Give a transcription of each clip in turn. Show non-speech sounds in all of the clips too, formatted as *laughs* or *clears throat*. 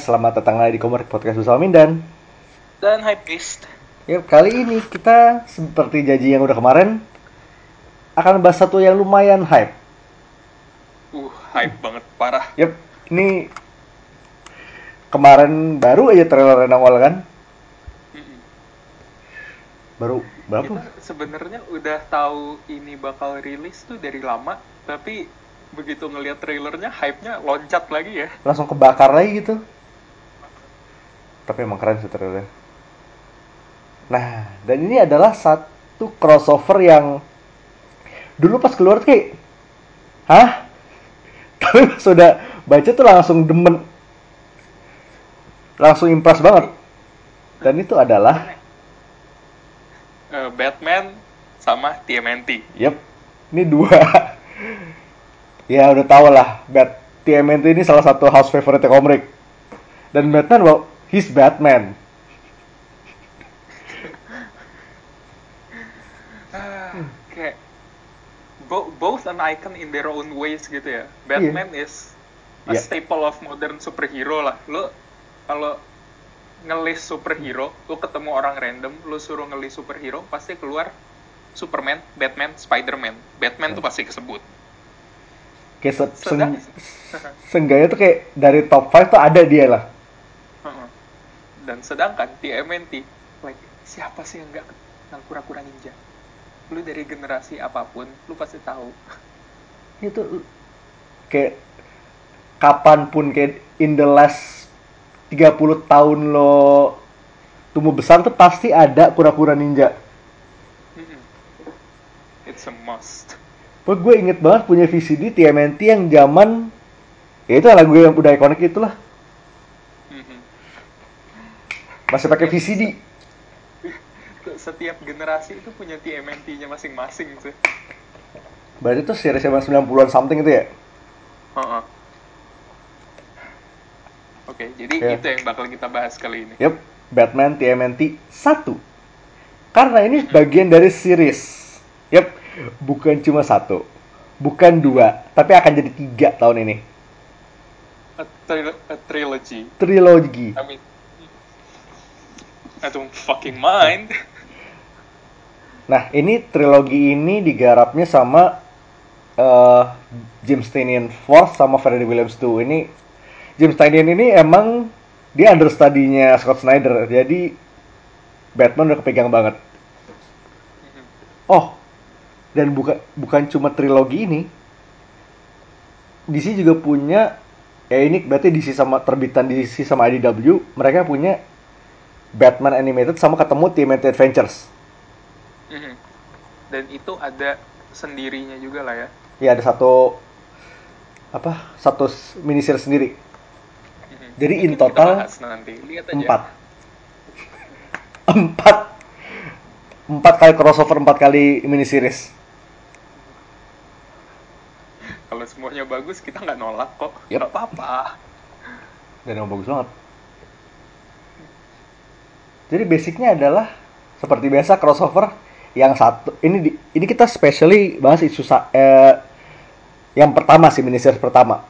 selamat datang lagi di Komar Podcast bersama Mindan. Dan Hype Beast. Ya, kali ini kita seperti janji yang udah kemarin akan bahas satu yang lumayan hype. Uh, hype banget, parah. Yep, ini kemarin baru aja trailer yang awal kan? Baru berapa? Sebenarnya udah tahu ini bakal rilis tuh dari lama, tapi begitu ngelihat trailernya hype-nya loncat lagi ya. Langsung kebakar lagi gitu. Tapi emang keren sih trailernya. Nah, dan ini adalah satu crossover yang dulu pas keluar tuh kayak, hah? *laughs* Tapi pas udah baca tuh langsung demen, langsung impress banget. Dan itu adalah, Eh, Batman sama TMNT. yep, ini dua. *laughs* ya udah tau lah, Bat TMNT ini salah satu house favorite komik. Dan Batman, well, he's Batman. Ah, kayak bo- both an icon in their own ways gitu ya. Batman is a Iya. staple of modern superhero lah. Lu kalau ngelis superhero, lu ketemu orang random, lu suruh ngelis superhero, pasti keluar Superman, Batman, Spider-Man. Batman tuh pasti kesebut. Kayak se seng- seenggaknya tuh kayak dari top 5 tuh ada dia lah. Dan sedangkan TMNT, like siapa sih yang nggak kenal kura-kura ninja? Lu dari generasi apa pun, lu pasti tahu. itu kayak kapan pun kayak in the last 30 tahun lo tumbuh besar tuh pasti ada kura-kura ninja. It's a must. Wah, gue inget banget punya VCD TMNT yang zaman ya itu lagu yang udah ikonik itulah masih pakai VCD. Setiap generasi itu punya TMNT-nya masing-masing tuh. Berarti itu series zaman 90-an something itu ya? Heeh. Oke, jadi Ya. itu yang bakal kita bahas kali ini. Yep, Batman TMNT 1. Karena ini bagian dari series. Yep, bukan cuma satu. Bukan dua, tapi akan jadi tiga tahun ini. A, tril- a trilogy. Trilogi. I mean, I don't fucking mind. Nah, ini trilogi ini digarapnya sama eh, James Tynion Fourth sama Ferry Williams 2. Ini James Tynion ini emang dia understudy-nya Scott Snyder. Jadi Batman udah kepegang banget. Mhm. Oh, dan bukan bukan cuma trilogi ini. DC juga punya ya ini berarti DC sama terbitan DC sama IDW, mereka punya Batman Animated sama ketemu TMNT Adventures. Mhm. Dan itu ada sendirinya juga lah ya. Ya ada satu apa? Satu mini series sendiri. Mhm. Jadi in Mungkin total bahas nanti. Lihat aja. Empat. *laughs* Empat. Empat kali crossover, empat kali mini series. Kalau semuanya bagus, kita nggak nolak kok. Yep. Nggak apa-apa. Dan emang bagus banget. Jadi basicnya adalah seperti biasa crossover yang satu ini di, ini kita specially bahas isu sa- eh, yang pertama sih miniseries pertama.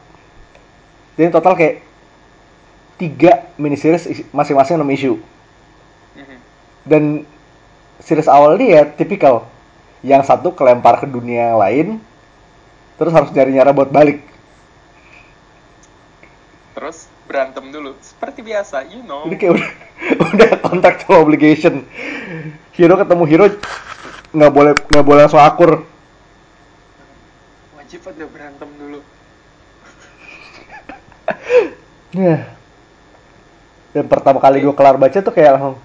Jadi total kayak tiga miniseries masing-masing 6 isu. Mhm. Dan series awal dia tipikal yang satu kelempar ke dunia yang lain terus harus nyari nyara buat balik. Terus berantem dulu. Seperti biasa, you know. Ini kayak udah *laughs* udah contractual obligation. Hero ketemu hero nggak boleh nggak boleh langsung akur. Wajib ada berantem dulu. *laughs* Nah. Dan pertama kali gue kelar baca tuh kayak langsung,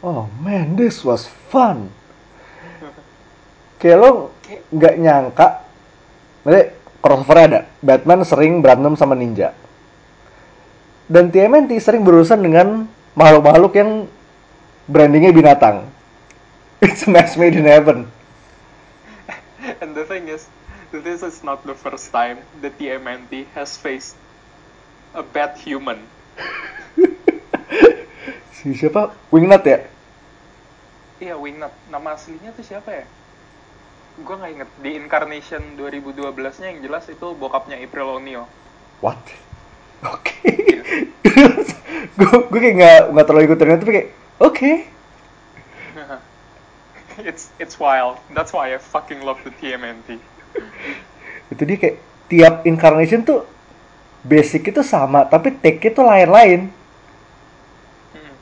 oh man, this was fun. Kayak lo nggak nyangka, nanti crossover ada. Batman sering berantem sama ninja. Dan TMNT sering berurusan dengan makhluk-makhluk yang brandingnya binatang. *laughs* It's a match made in heaven. And the thing is, this is not the first time the TMNT has faced a bad human. *laughs* Si siapa? Wingnut ya? Iya, Wingnut. Nama aslinya tuh siapa ya? Gue nggak inget. Di Incarnation 2012-nya yang jelas itu bokapnya April O'Neil. What? Oke. gue gue kayak nggak nggak terlalu ikutin tapi kayak oke. *laughs* it's it's wild. That's why I fucking love the TMNT. Itu dia kayak tiap incarnation tuh basic itu sama tapi take itu lain-lain. Hmm.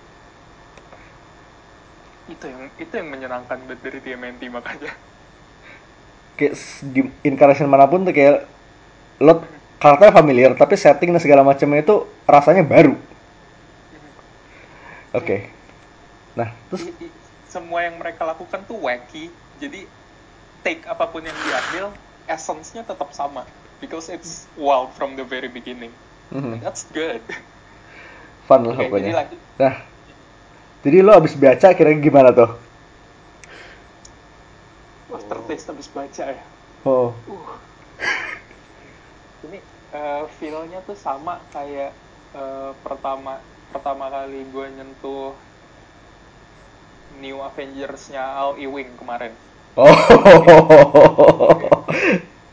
Itu yang itu yang menyenangkan dari TMNT makanya. Kayak di incarnation mana pun tuh kayak lo karakternya familiar tapi setting dan segala macamnya itu rasanya baru. Oke. Nah, terus semua yang mereka lakukan tuh wacky. Jadi take apa pun yang diambil, essence-nya tetap sama. Because it's wild from the very beginning. mhm, And that's good. fun lah jadi pokoknya. lanjut. Nah, jadi lo abis baca kira-kira gimana tuh? Aftertaste habis baca ya. Oh, Uh. Ini eh, feel-nya tuh sama kayak eh, pertama pertama kali gue nyentuh New Avengers-nya Al Ewing kemarin. oh,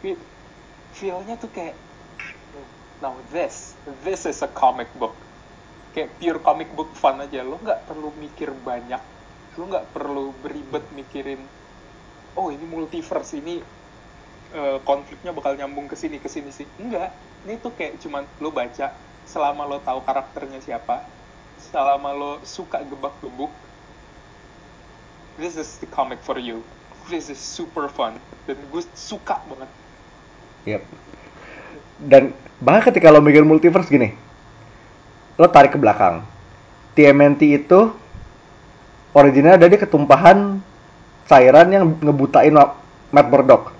Fe- Feel-nya tuh kayak now this this is a comic book. Kayak pure comic book fun aja. Lo nggak perlu mikir banyak. Lo nggak perlu beribet mikirin oh ini multiverse ini eh, konfliknya bakal nyambung ke sini ke sini sih. Enggak. Ini tuh kayak cuman lo baca selama lo tahu karakternya siapa, selama lo suka gebak-gebuk, this is the comic for you. This is super fun dan gue suka banget. Yep. Dan bahkan ketika lo mikir multiverse gini, lo tarik ke belakang. TMNT itu originalnya ada di ketumpahan cairan yang ngebutain Ma- Matt Murdock.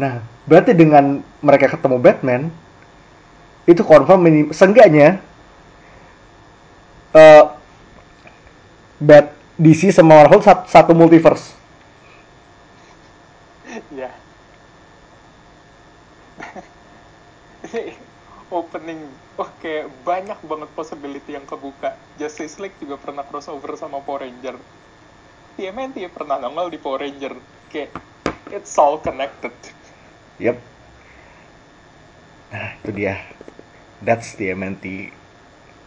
Nah, berarti dengan mereka ketemu Batman, itu confirm minim, seenggaknya eh Bat DC sama Marvel sat- satu multiverse. Ya. *laughs* Opening, oh kayak banyak banget possibility yang kebuka. Justice League juga pernah crossover sama Power Ranger. TMNT pernah nongol di Power Ranger. Kayak, it's all connected. Yep. Nah, itu dia. That's TMNT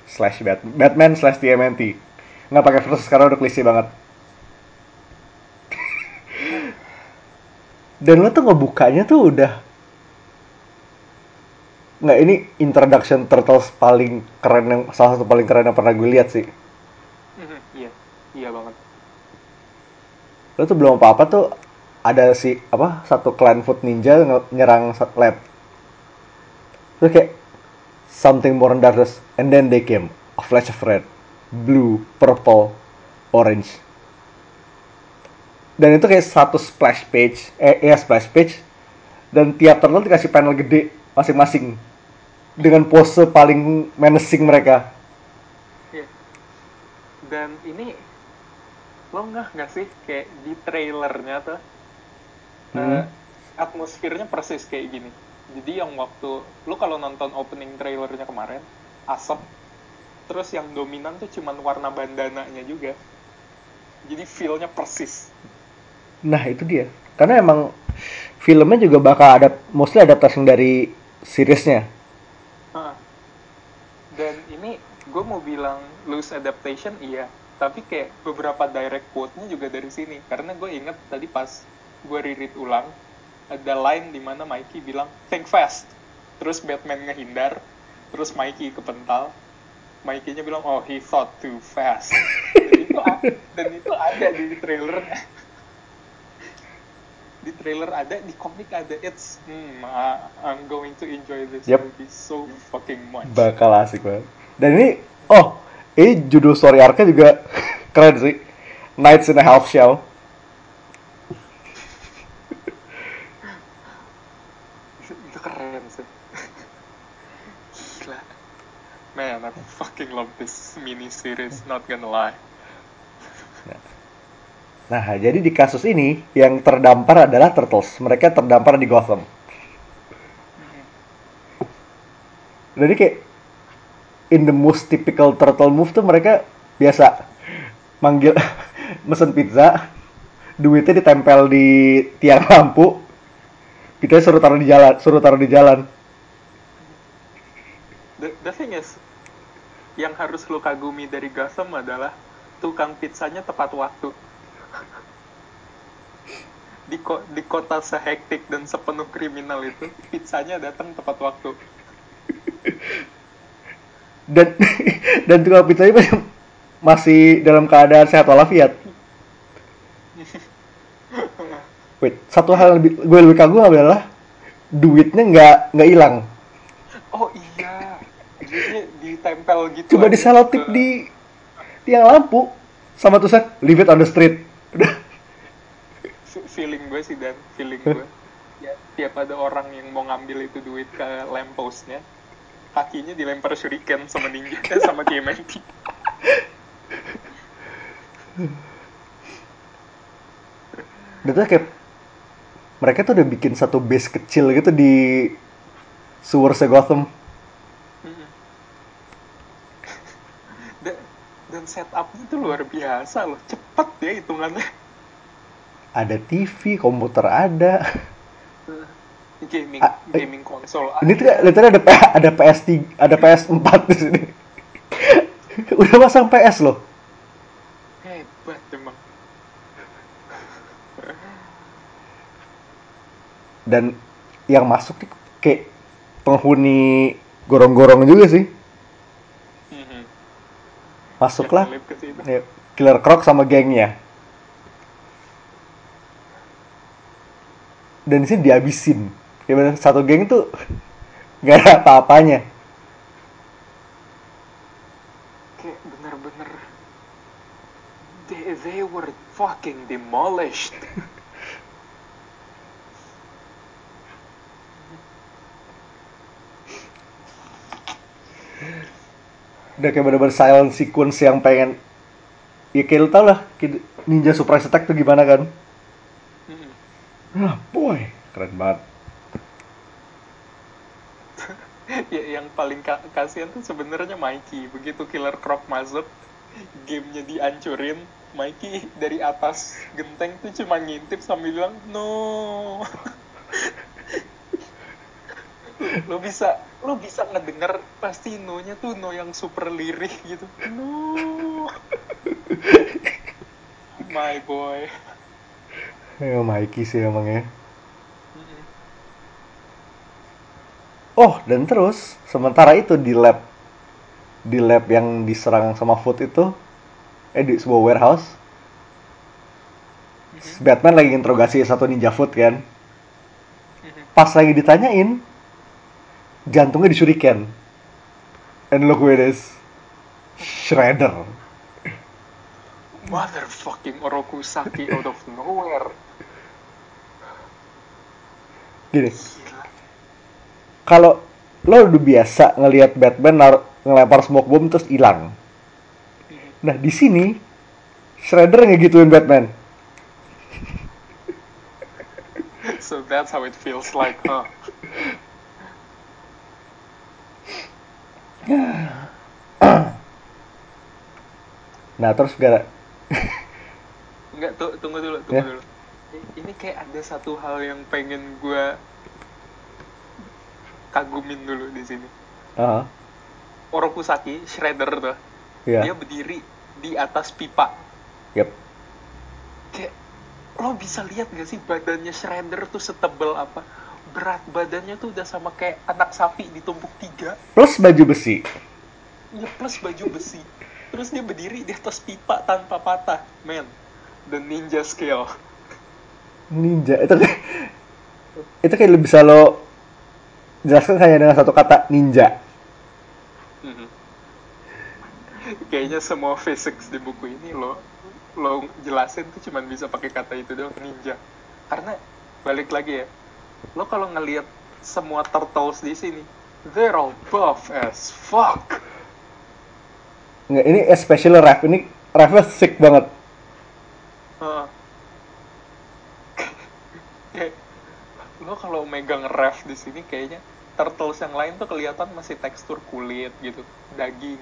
slash Bat- Batman slash TMNT. Nggak pakai versus karena udah klise banget. *laughs* Dan lo tuh ngebukanya tuh udah nggak ini introduction Turtles paling keren yang salah satu paling keren yang pernah gue lihat sih. Mhm, Iya, iya banget. Lo tuh belum apa-apa tuh ada si apa satu clan foot ninja nyerang lab. Terus kayak something more darkness and then they came a flash of red, blue, purple, orange. Dan itu kayak satu splash page, eh ya splash page dan tiap turtle dikasih panel gede masing-masing dengan pose paling menacing mereka. Iya. Dan ini, lo nggak nggak sih kayak di trailernya tuh, eh, Hmm. atmosfernya persis kayak gini. Jadi yang waktu, lo kalau nonton opening trailernya kemarin, asap, terus yang dominan tuh cuman warna bandananya juga. Jadi feel-nya persis. Nah itu dia. Karena emang filmnya juga bakal ada mostly adaptasi dari seriesnya. Hah. Dan ini gue mau bilang loose adaptation iya, tapi kayak beberapa direct quote-nya juga dari sini. Karena gue inget tadi pas gue reread ulang, ada line di mana Mikey bilang think fast, terus Batman ngehindar, terus Mikey kepental, Mikey-nya bilang oh he thought too fast. dan itu a- dan itu ada di trailernya. Di trailer ada, di komik ada. It's hmm, I'm going to enjoy this Yep. movie so fucking much. Bakal asik banget. Dan ini, oh, ini judul story arc-nya juga *laughs* keren sih. Nights in a Half Shell. itu keren sih gila man I fucking love this mini series not gonna lie Nah, jadi di kasus ini yang terdampar adalah Turtles. Mereka terdampar di Gotham. Jadi kayak in the most typical turtle move tuh mereka biasa manggil *laughs* mesen pizza, duitnya ditempel di tiang lampu, kita suruh taruh di jalan, suruh taruh di jalan. the, the thing is yang harus lu kagumi dari Gotham adalah tukang pizzanya tepat waktu. *laughs* Di ko di kota sehektik dan sepenuh kriminal itu pizzanya datang tepat waktu. *laughs* Dan *laughs* dan tukang pizzanya masih, masih dalam keadaan sehat walafiat. Wait satu hal yang lebih gue lebih kagum adalah duitnya nggak nggak hilang. Oh iya ditempel gitu coba aja diselotip ke- di tiang lampu sama tulisan leave it on the street. Udah. Fe- feeling gue sih dan. Feeling gue. Ya tiap ada orang yang mau ngambil itu duit ke lampostnya kakinya dilempar shuriken sama ninja eh, sama TMNT dan tuh kayak mereka tuh udah bikin satu base kecil gitu di sewer Gotham Mm-mm. Dan, dan setupnya tuh luar biasa loh. Cepet ya hitungannya. Ada TV komputer ada. Gaming Ah, eh. gaming konsol ini tuh literally ada P- ada PS3 ada PS4 di sini. *laughs* Udah pasang PS loh. Hebat emang. Dan yang masuk nih kayak penghuni gorong-gorong juga sih. Masuklah. Ya, Killer Croc sama gengnya. Dan di sini dihabisin. Kayak bener, satu geng tuh *laughs* gak ada apa-apanya. Kayak bener-bener they, they were fucking demolished *laughs* udah kayak bener-bener silent sequence yang pengen ya kayak lu tau lah ninja surprise attack tuh gimana kan? Mhm. ah boy. Keren banget. *laughs* Ya, yang paling ka- kasihan tuh sebenarnya Mikey. Begitu Killer Croc masuk gamenya dihancurin Mikey dari atas genteng tuh cuma ngintip sambil bilang no *laughs* *laughs* lo bisa lo bisa ngedenger pasti no-nya tuh no yang super lirih gitu. No. *laughs* My boy. Ya Mikey sih emangnya Mm-mm. oh dan terus sementara itu di lab di lab yang diserang sama Food itu eh di sebuah warehouse Batman lagi interogasi satu ninja Food kan. Mhm. pas lagi ditanyain jantungnya disuriken and look where it is. Shredder. Motherfucking Orokusaki out of nowhere. Gini. Kalau lo udah biasa ngelihat Batman nar- ngelempar smoke bomb terus hilang. Mhm. nah di sini Shredder ngegituin Batman. So that's how it feels like, huh? *laughs* nah terus gara Enggak, tuh, tunggu dulu, tunggu Ya. dulu. Ini kayak ada satu hal yang pengen gue kagumin dulu di sini. Ah, Orokusaki, Shredder tuh, ya dia berdiri di atas pipa. yep. Kayak, lo bisa lihat gak sih badannya Shredder tuh setebel apa? Berat badannya tuh udah sama kayak anak sapi ditumpuk tiga. plus baju besi Ya plus baju besi. Terus dia berdiri di atas pipa tanpa patah. Man, the ninja skill. ninja itu kayak itu kayak bisa lo jelaskan hanya dengan satu kata ninja Mhm. Kayaknya semua physics di buku ini lo lo jelasin tuh cuman bisa pakai kata itu doang ninja. Karena balik lagi ya, lo kalau ngelihat semua turtles di sini, they're all buff as fuck. Nggak, ini especially ref ini refnya sick banget. Kayak, lo kalau megang ref di sini kayaknya turtles yang lain tuh kelihatan masih tekstur kulit gitu, daging.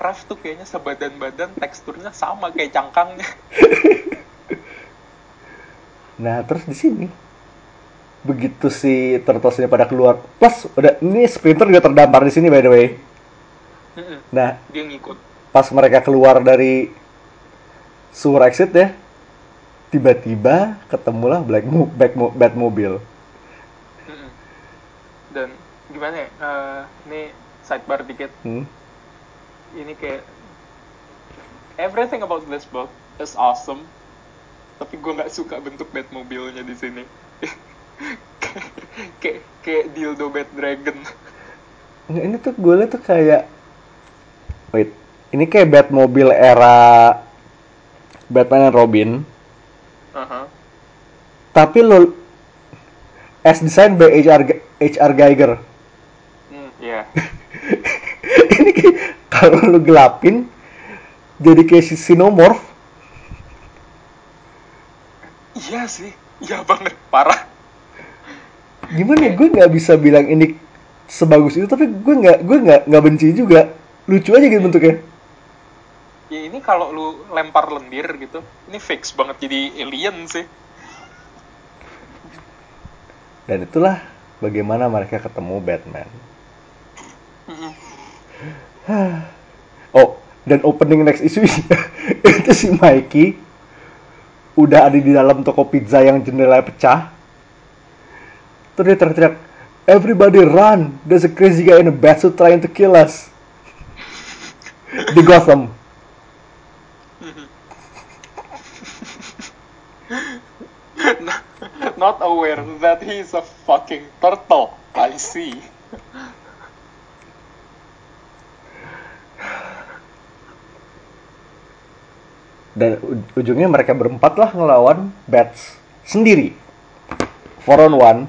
Ref tuh kayaknya sebadan-badan teksturnya sama kayak cangkangnya. *laughs* nah terus di sini begitu si turtlesnya pada keluar plus udah ini Splinter juga terdampar di sini by the way. Nah, dia ngikut pas mereka keluar dari sewer exit ya, tiba-tiba ketemulah Black Mo Black Mo Batmobile. Mm-mm. dan gimana ya eh, ini sidebar dikit Hmm. ini kayak everything about this book is awesome tapi gue nggak suka bentuk Batmobile-nya di sini *laughs* kayak kayak dildo Bat Dragon. Nggak, ini tuh gue liat tuh kayak wait ini kayak Batmobile era Batman and Robin. Aha. tapi lo as design by HR HR Geiger. Hmm, ya *laughs* ini kayak kalau lu gelapin jadi kayak si Sinomorph iya sih iya banget parah gimana ya? Gue nggak bisa bilang ini sebagus itu tapi gue nggak gue nggak nggak benci juga. Lucu aja gitu bentuknya. Ya ini kalau lu lempar lendir gitu ini fix banget jadi alien sih. Dan itulah bagaimana mereka ketemu Batman. Oh dan opening next issue *laughs* itu si Mikey udah ada di dalam toko pizza yang jendela pecah terus dia teriak-teriak everybody run. There's a crazy guy in a batsuit trying to kill us. Di Gotham. *laughs* Not aware that he's a fucking turtle. I see. Dan ujungnya mereka berempat lah ngelawan Bats sendiri. Four on one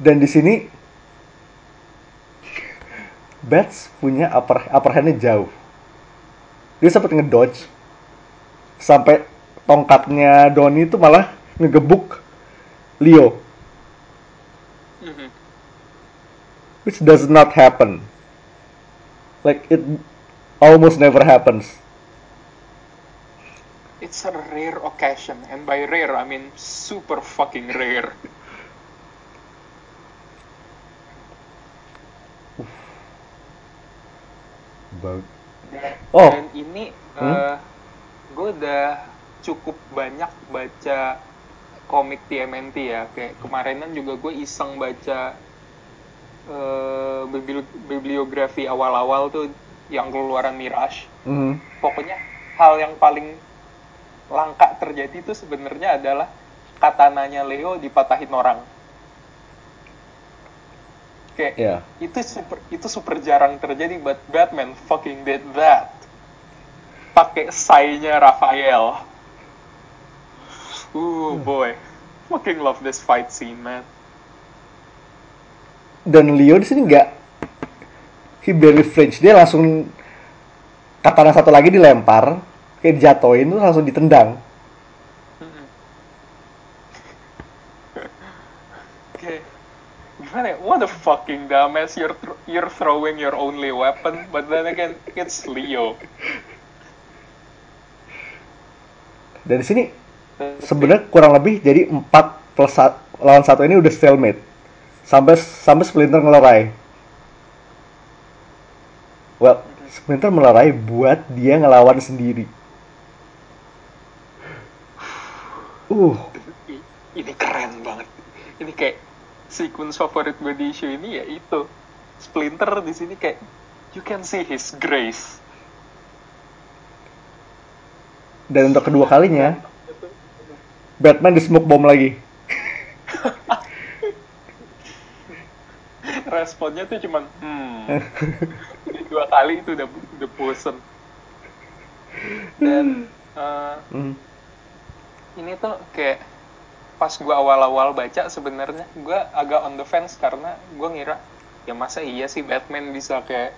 dan di sini Bats punya upper upper handnya jauh. Dia sempat ngedodge. Sampai tongkatnya Donnie itu malah ngegebuk Leo. Mhm. which does not happen. Like it almost never happens. It's a rare occasion, and by rare I mean super fucking rare. *laughs* Bag- Dan, Oh. dan ini Hmm? gue udah cukup banyak baca komik TMNT ya. Kayak kemarinan juga gue iseng baca eh, bibli- bibliografi awal-awal tuh yang keluaran Mirage. Mhm. Pokoknya hal yang paling langka terjadi itu sebenarnya adalah katananya Leo dipatahin orang. Kayak ya itu super itu super jarang terjadi but Batman fucking did that. Pakai sai-nya Raphael. Uh boy. Fucking love this fight scene man. Dan Leo di sini nggak he barely flinch. Dia langsung katana satu lagi dilempar kayak dijatoin terus langsung ditendang Mm-mm. kayak a fucking dumbass. You're thr- you're throwing your only weapon but then again it's Leo. Dan di sini sebenarnya kurang lebih jadi 4 plus lawan satu ini udah stalemate. Sampai sampai Splinter ngelerai well Splinter melerai buat dia ngelawan sendiri. Uh. Ini keren banget. Ini kayak sequence favorit gue di issue ini ya itu. Splinter di sini kayak you can see his grace. Dan untuk kedua kalinya Batman di smoke bomb lagi. *laughs* Responnya tuh cuman hmm. Dua kali itu udah udah bosen. Dan eh, Hmm. ini tuh kayak pas gue awal-awal baca sebenarnya gue agak on the fence karena gue ngira ya masa iya sih Batman bisa kayak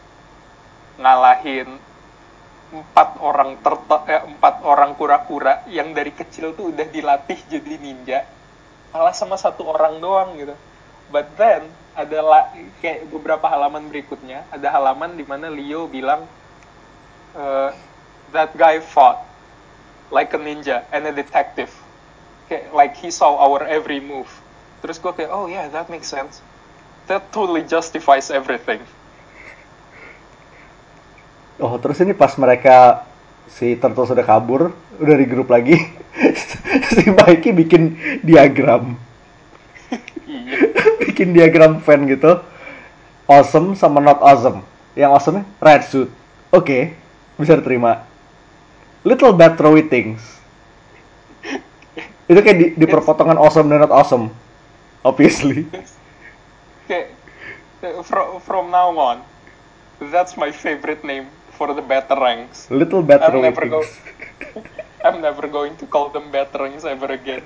ngalahin empat orang terto eh, empat orang kura-kura yang dari kecil tuh udah dilatih jadi ninja kalah sama satu orang doang gitu. But then ada kayak beberapa halaman berikutnya ada halaman di mana Leo bilang eh, that guy fought like a ninja and a detective kayak like he saw our every move terus gue kayak oh yeah that makes sense that totally justifies everything Oh, terus ini pas mereka si Turtle sudah kabur, udah di grup lagi, *laughs* si Mikey bikin diagram. Iya. *laughs* bikin diagram fan gitu. Awesome sama not awesome. Yang awesome red suit. Oke, bisa diterima. Little bad throwy things. Itu kayak di, di perpotongan awesome dan not awesome. Obviously. Kayak from, from now on, that's my favorite name for the Batarangs. Little bad I'm never go-. *laughs* I'm never going to call them Batarangs ever again.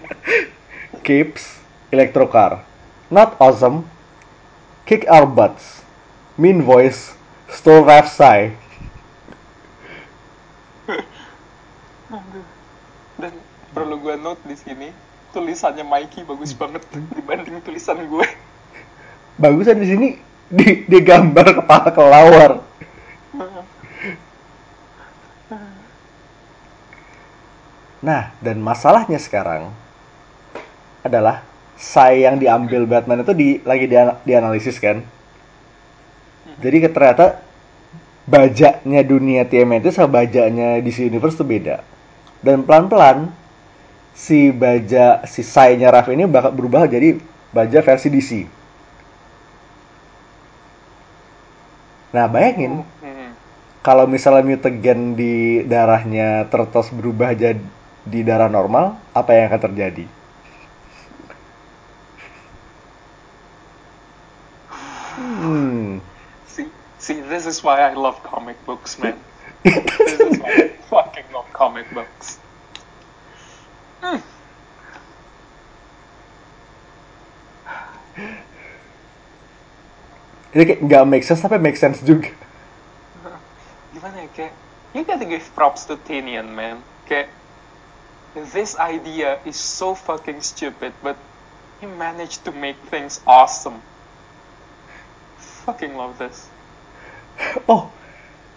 *laughs* Capes, Electrocar. Not awesome. Kick our butts. Mean voice. Stole rap sigh. *laughs* perlu gue note di sini, tulisannya Mikey bagus banget *laughs* dibanding tulisan gue. Bagusan di sini di, di gambar kepala kelawar. Nah, dan masalahnya sekarang adalah Sai yang diambil Batman itu di lagi dia dianalisis kan. Jadi ke- ternyata bajaknya dunia TMNT sama bajaknya DC Universe itu beda. Dan pelan-pelan si baja si Sai-nya Raf ini bakal berubah jadi baja versi DC. Nah, bayangin Hmm. kalau misalnya mutagen di darahnya Turtles berubah jadi di darah normal, apa yang akan terjadi? Hmm. See, see, this is why I love comic books, man. *laughs* this is why I fucking love comic books. Hmm. Ini kayak nggak make sense tapi make sense juga. Gimana ya, kayak, you gotta give props to Tinian, man. Kayak, this idea is so fucking stupid, but he managed to make things awesome. Fucking love this. Oh,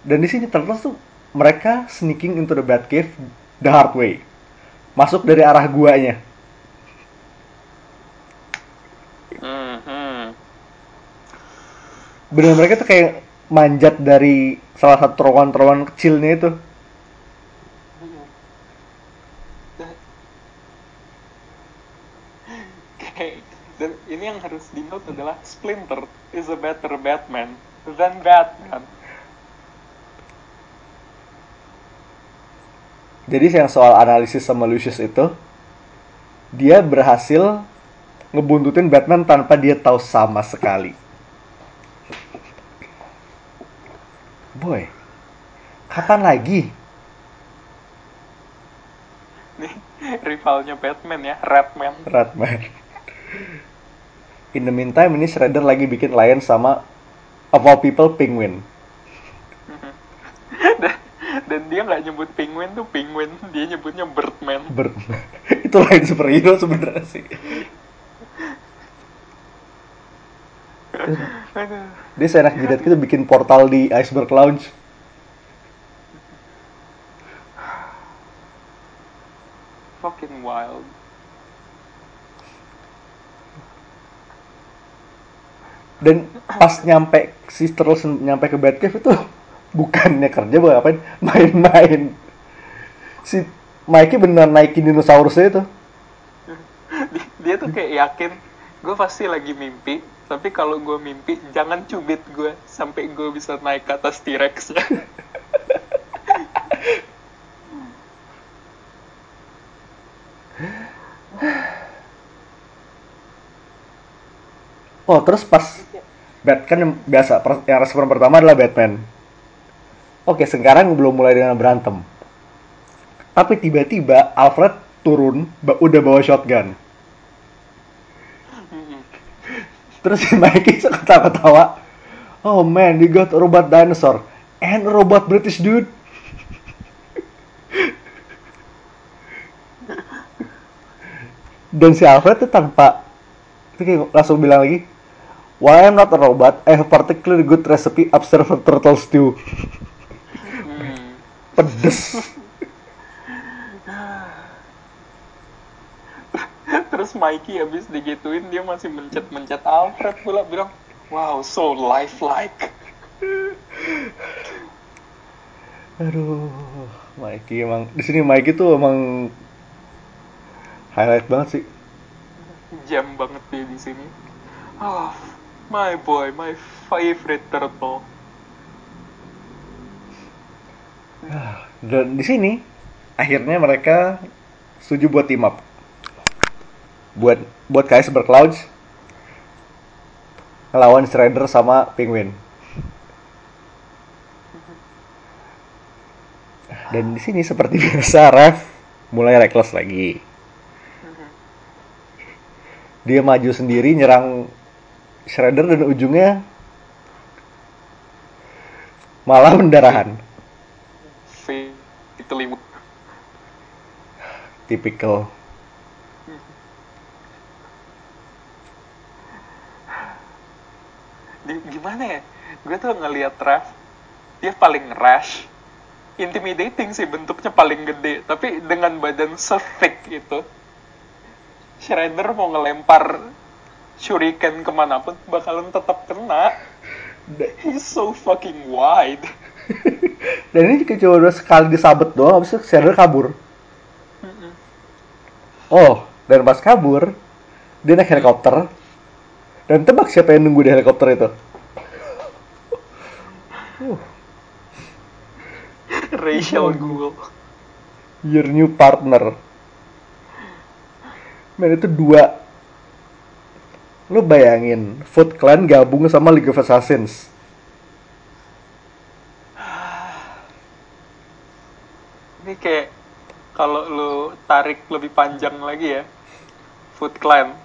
dan di sini Turtles tuh mereka sneaking into the Batcave the hard way. Masuk dari arah guanya. Hmm. Bener mereka tuh kayak manjat dari salah satu terowongan-terowongan kecilnya itu. Dan ini yang harus di note adalah Splinter is a better Batman than Batman. Jadi yang soal analisis sama Lucius itu, dia berhasil ngebuntutin Batman tanpa dia tahu sama sekali. Boy, kapan lagi? Nih, rivalnya Batman ya, Ratman. Ratman. In the meantime, ini Shredder lagi bikin Lion sama of all people Penguin. *laughs* dan, dia nggak nyebut penguin tuh penguin, dia nyebutnya Birdman. Bird. *laughs* itu lain superhero sebenarnya sih. Dia seenak jidat gitu bikin portal di Iceberg Lounge. Fucking wild. Dan pas nyampe si terus nyampe ke Batcave itu bukannya kerja bukan ngapain main-main. Si Mikey bener naikin dinosaurusnya itu. Dia, dia tuh kayak yakin gue pasti lagi mimpi, tapi kalau gue mimpi jangan cubit gue sampai gue bisa naik ke atas T-Rex-nya. Oh terus pas Bat kan yang biasa yang respon pertama adalah Batman. Oke sekarang belum mulai dengan berantem. Tapi tiba-tiba Alfred turun udah bawa shotgun. Terus si Mikey suka ketawa-tawa. Oh man, you got robot dinosaur and robot British dude. Dan si Alfred tuh tanpa itu kayak langsung bilang lagi, Why I'm not a robot, I have particularly good recipe observer turtle stew. Pedes. Terus Mikey habis digituin dia masih mencet-mencet Alfred pula bilang, wow so lifelike. Aduh, Mikey emang di sini Mikey tuh emang highlight banget sih. Jam banget dia di sini. Oh, my boy, my favorite turtle. Dan di sini akhirnya mereka setuju buat team up. Buat buat Kaiser Clouds ngelawan Shredder sama Penguin. Dan di sini seperti *laughs* biasa Ref mulai reckless lagi. Dia maju sendiri nyerang Shredder dan ujungnya malah pendarahan. Italy Typical. di, gimana ya? Gue tuh ngelihat Rev dia paling rash. Intimidating sih bentuknya paling gede. Tapi dengan badan sefik itu Shredder mau ngelempar shuriken ke mana pun bakalan tetap kena. He's so fucking wide *laughs* Dan ini kayak cuma udah sekali disabet doang, habis itu Shredder kabur. Oh, dan pas kabur, dia naik helikopter. Dan tebak siapa yang nunggu di helikopter itu? *laughs* Rachel Gould Your new partner. Men itu dua. Lu bayangin, Foot Clan gabung sama League of Assassins. Kayak kalau lu tarik lebih panjang lagi ya Foot Clan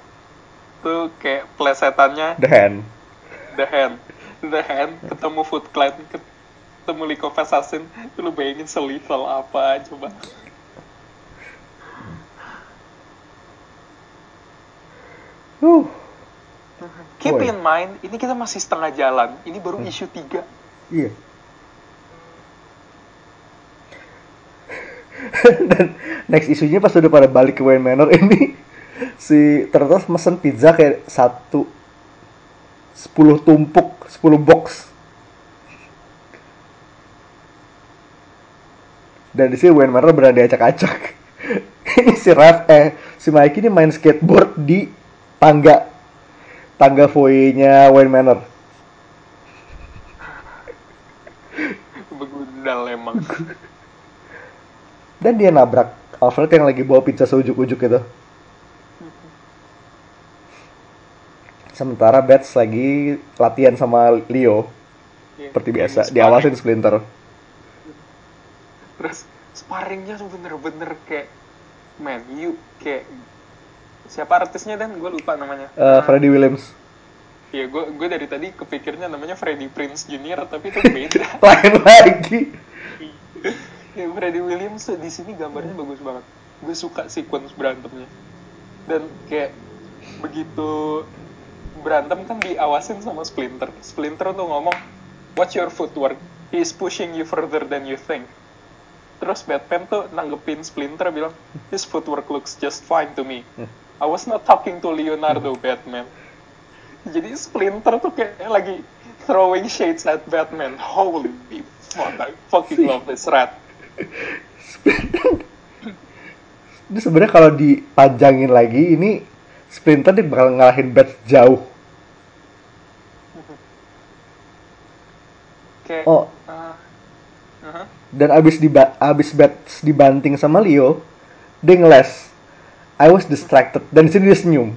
tuh kayak plesetannya The Hand. The Hand. The Hand ketemu Foot Clan ketemu League of Assassin lu bayangin selethal apa coba. Uh, keep Boy. in mind ini kita masih setengah jalan. Ini baru isu 3 iya. *laughs* dan next isunya pas udah pada balik ke Wayne Manor ini si Turtles mesen pizza kayak satu 10 tumpuk 10 box. Dan di sini Wayne Manor berada diacak-acak *laughs* ini si Raf eh si Mikey ini main skateboard di tangga tangga foyer-nya Wayne Manor. Begundal emang *laughs* dan dia nabrak Alfred yang lagi bawa pizza seujuk-ujuk itu. Sementara Bats lagi latihan sama Leo. Seperti biasa Sparring. diawasin Splinter. Terus sparringnya tuh bener-bener kayak man you kayak siapa artisnya dan? Gue lupa namanya. Eh, Freddie Williams. Iya, gue gue dari tadi kepikirnya namanya Freddie Prince Jr. tapi itu *laughs* beda. lain lagi ya, Freddie Williams di sini gambarnya bagus banget. Gue suka sequence berantemnya. Dan kayak begitu berantem kan diawasin sama Splinter. Splinter tuh ngomong, "What's your footwork? He's pushing you further than you think." Terus Batman tuh nanggepin Splinter bilang, "His footwork looks just fine to me. I was not talking to Leonardo, Batman." Jadi Splinter tuh kayak lagi throwing shades at Batman. Holy fuck, I fucking love this rat. Ini sebenarnya kalau dipanjangin lagi ini Splinter dia bakal ngalahin Bats jauh Kayak, oh uh, uh-huh. dan abis diba abis Bats dibanting sama Leo dia ngeles I was distracted dan di sini dia senyum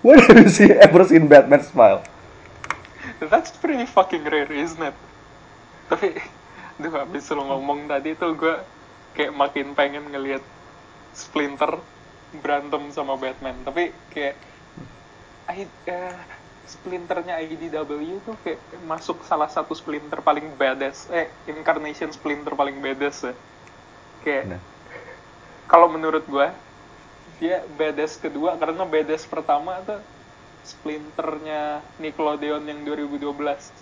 When have you seen, ever seen Batman smile? That's pretty fucking rare, isn't it? Tapi, duh, abis lo ngomong tadi tuh gue kayak makin pengen ngelihat Splinter berantem sama Batman. Tapi kayak, I, eh, Splinternya IDW tuh kayak masuk salah satu Splinter paling badass, eh, incarnation Splinter paling badass ya. Kayak, Nah. kalau menurut gue, dia badass kedua karena badass pertama tuh Splinternya Nickelodeon yang 2012.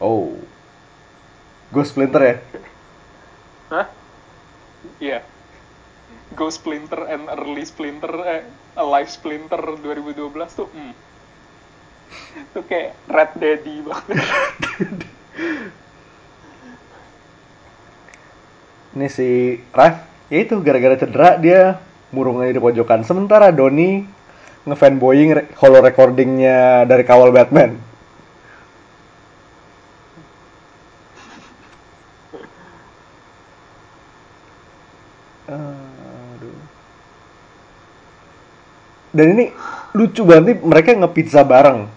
Oh. Ghost Splinter ya? Hah? Iya. Go Splinter and Early Splinter, eh, Alive Splinter 2012 tuh, hmm. *laughs* Itu kayak Red Daddy banget. *laughs* Ini si Raf, ya itu gara-gara cedera dia murungnya di pojokan. Sementara Doni ngefanboying re- holo recordingnya dari kawal Batman. Dan ini lucu banget nih mereka ngepizza bareng.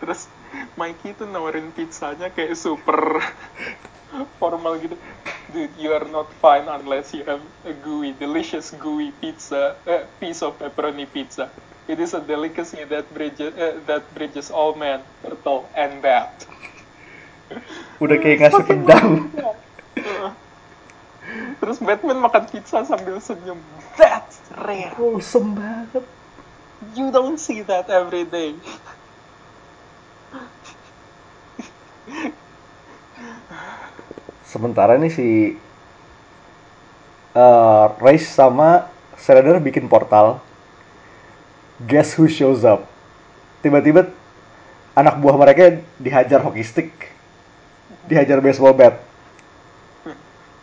Terus Mikey tuh nawarin pizzanya kayak super formal gitu. Dude, you are not fine unless you have a gooey, delicious gooey pizza, uh, piece of pepperoni pizza. It is a delicacy that bridges uh, that bridges all men, turtle, and bat. Udah kayak ngasih pedang. *laughs* Terus Batman makan pizza sambil senyum. That's rare. Wholesome banget. You don't see that every day. Sementara nih si uh, Race sama Shredder bikin portal. Guess who shows up? Tiba-tiba anak buah mereka dihajar hockey stick, dihajar baseball bat.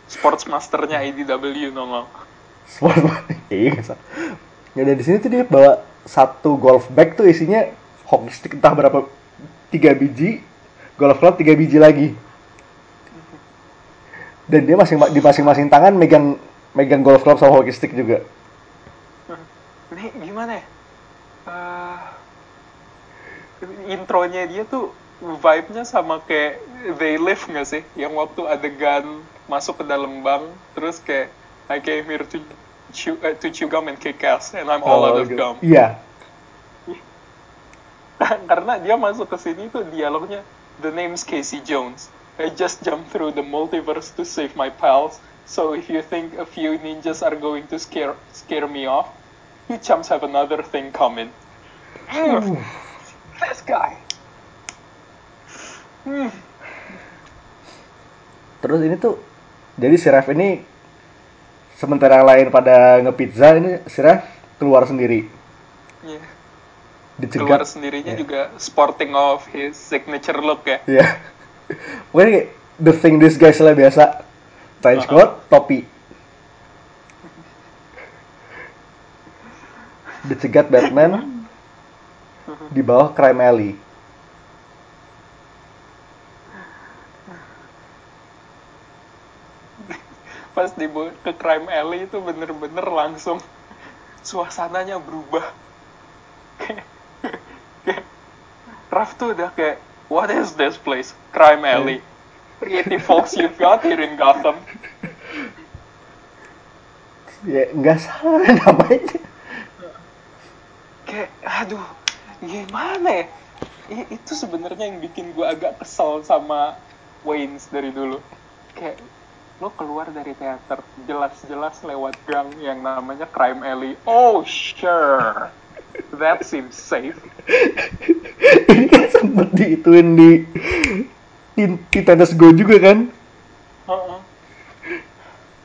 Sports masternya IDW nongol. Sport *laughs* iya. Ya dari sini tuh dia bawa satu golf bag tuh isinya hockey stick entah berapa tiga biji, golf club tiga biji lagi. Dan dia masing di masing-masing tangan megang megang golf club sama hockey stick juga. Ini gimana ya? Eh, intronya dia tuh vibe-nya sama kayak They Live nggak sih? Yang waktu adegan masuk ke dalam bank, terus kayak I came here to chew, eh, to chew gum and kick ass, and I'm all out of gitu. gum. Iya. *laughs* Karena dia masuk ke sini tuh dialognya The name's Casey Jones. I just jumped through the multiverse to save my pals. So if you think a few ninjas are going to scare scare me off, you chumps have another thing coming. Mm, this guy. Hmm. Terus ini tuh jadi si Ref ini sementara yang lain pada ngepizza ini si Ref keluar sendiri. Yeah. Dicegat. Keluar sendirinya Iya. juga sporting of his signature look ya. Iya. *laughs* Pokoknya kayak the thing this guy lah biasa. Trench coat, topi. *laughs* Dicegat Batman di bawah crime alley. Pas dibawa ke crime alley itu bener-bener langsung suasananya berubah. Kayak- kayak Raf tuh udah kayak What is this place? Crime alley. Pretty folks you've got here in Gotham. Ya nggak salah *laughs* namanya. Kayak, aduh, gimana ya? Itu sebenarnya yang bikin gue agak kesel sama Waynes dari dulu. Kayak, lo keluar dari teater, jelas-jelas lewat gang yang namanya Crime Alley. Oh, sure. That seems safe. Ini kan sempet diituin di Teen- Titanes Go juga kan?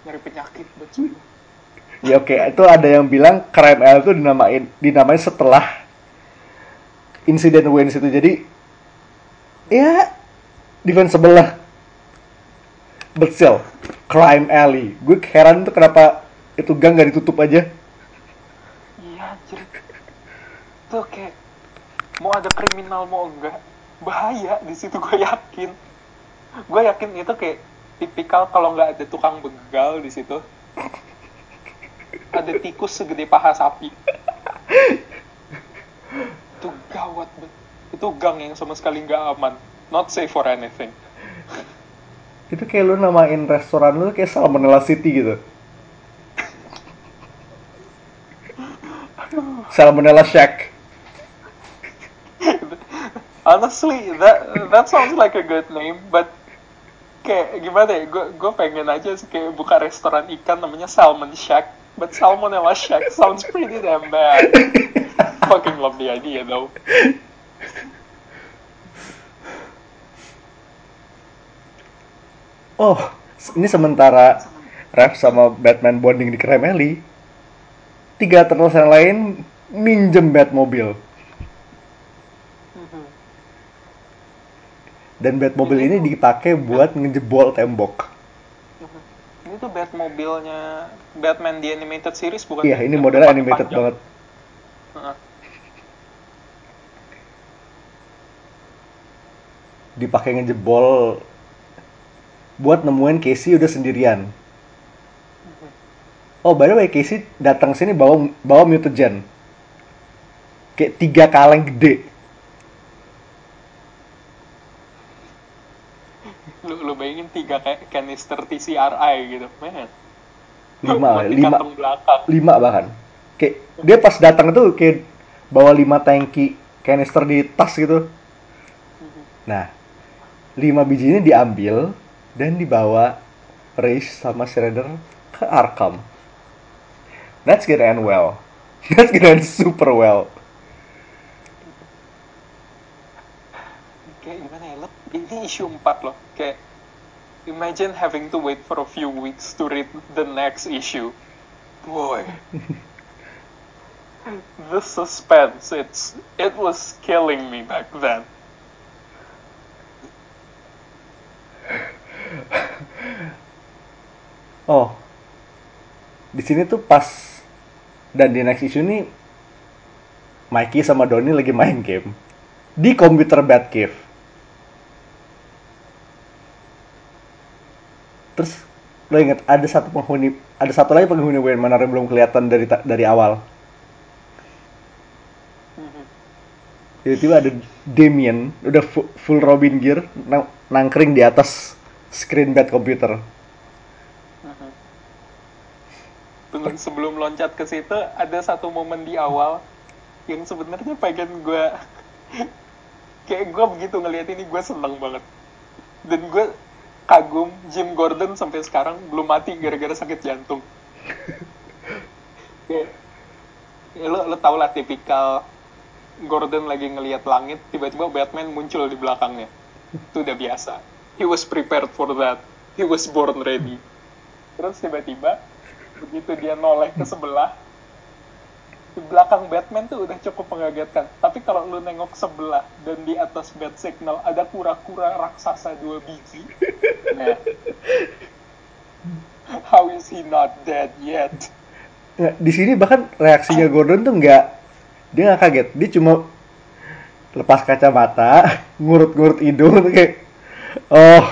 Nyari penyakit semua. Ya oke, itu ada yang bilang crime alley itu dinamain dinamain setelah insiden Wayne itu. Jadi ya defensible lah. Still, crime alley. Gue heran tuh kenapa itu gang gak ditutup aja. Iya, anjir. Tuh kayak, mau ada kriminal mau enggak, bahaya di situ gue yakin. Gue yakin itu kayak tipikal kalau nggak ada tukang begal di situ. Ada tikus segede paha sapi. Itu gawat banget. Itu gang yang sama sekali nggak aman. Not safe for anything. Itu kayak lu namain restoran lu kayak Salmonella City gitu. Salmonella Shack. Honestly, that that sounds like a good name, but kayak gimana ya? Gue gue pengen aja sih kayak buka restoran ikan namanya Salmon Shack, but Salmonella Shack sounds pretty damn bad. Fucking love the idea though. Oh, ini sementara Rev sama Batman bonding di Crime Alley. Tiga terus yang lain minjem Batmobile. Dan Batmobile ini dipakai buat ngejebol tembok. Ini tuh Batmobile-nya Batman di animated series bukan? Iya, ini modelnya animated panjang. banget. Heeh. Dipakai ngejebol buat nemuin Casey udah sendirian. Oh, by the way, Casey datang sini bawa bawa mutagen. Kayak tiga kaleng gede. *laughs* Lu, lu bayangin tiga kayak canister TCRI gitu, man. Lima, Buat lima, lima bahkan. Kayak dia pas datang tuh kayak bawa lima tangki canister di tas gitu. Nah, lima biji ini diambil dan dibawa Race sama Shredder ke Arkham. That's gonna end well. *laughs* That's gonna end super well. Kayak gimana ya? Ini isu 4 loh. Kayak, imagine having to wait for a few weeks to read the next issue. Boy. *laughs* the suspense, it's, it was killing me back then. Oh, di sini tuh pas dan di next issue ini Mikey sama Donnie lagi main game di komputer Batcave. Terus lo inget ada satu penghuni, ada satu lagi penghuni Wayne Manor yang belum kelihatan dari dari awal. Tiba-tiba ada Damien, udah fu- full Robin gear, nang- nangkring di atas screen bat komputer. Tunggu sebelum loncat ke situ ada satu momen di awal yang sebenarnya pengen gue *laughs* kayak gue begitu ngeliat ini gue seneng banget. Dan gue kagum Jim Gordon sampai sekarang belum mati gara-gara sakit jantung. *laughs* Ya lo lo tau lah tipikal Gordon lagi ngelihat langit tiba-tiba Batman muncul di belakangnya. Itu udah biasa he was prepared for that. He was born ready. Terus tiba-tiba begitu dia noleh ke sebelah di belakang Batman tuh udah cukup mengagetkan. Tapi kalau lu nengok sebelah dan di atas bat signal ada kura-kura raksasa dua biji. Nah. How is he not dead yet? Ya, di sini bahkan reaksinya Gordon tuh nggak dia nggak kaget. Dia cuma lepas kacamata ngurut-ngurut hidung kayak oh.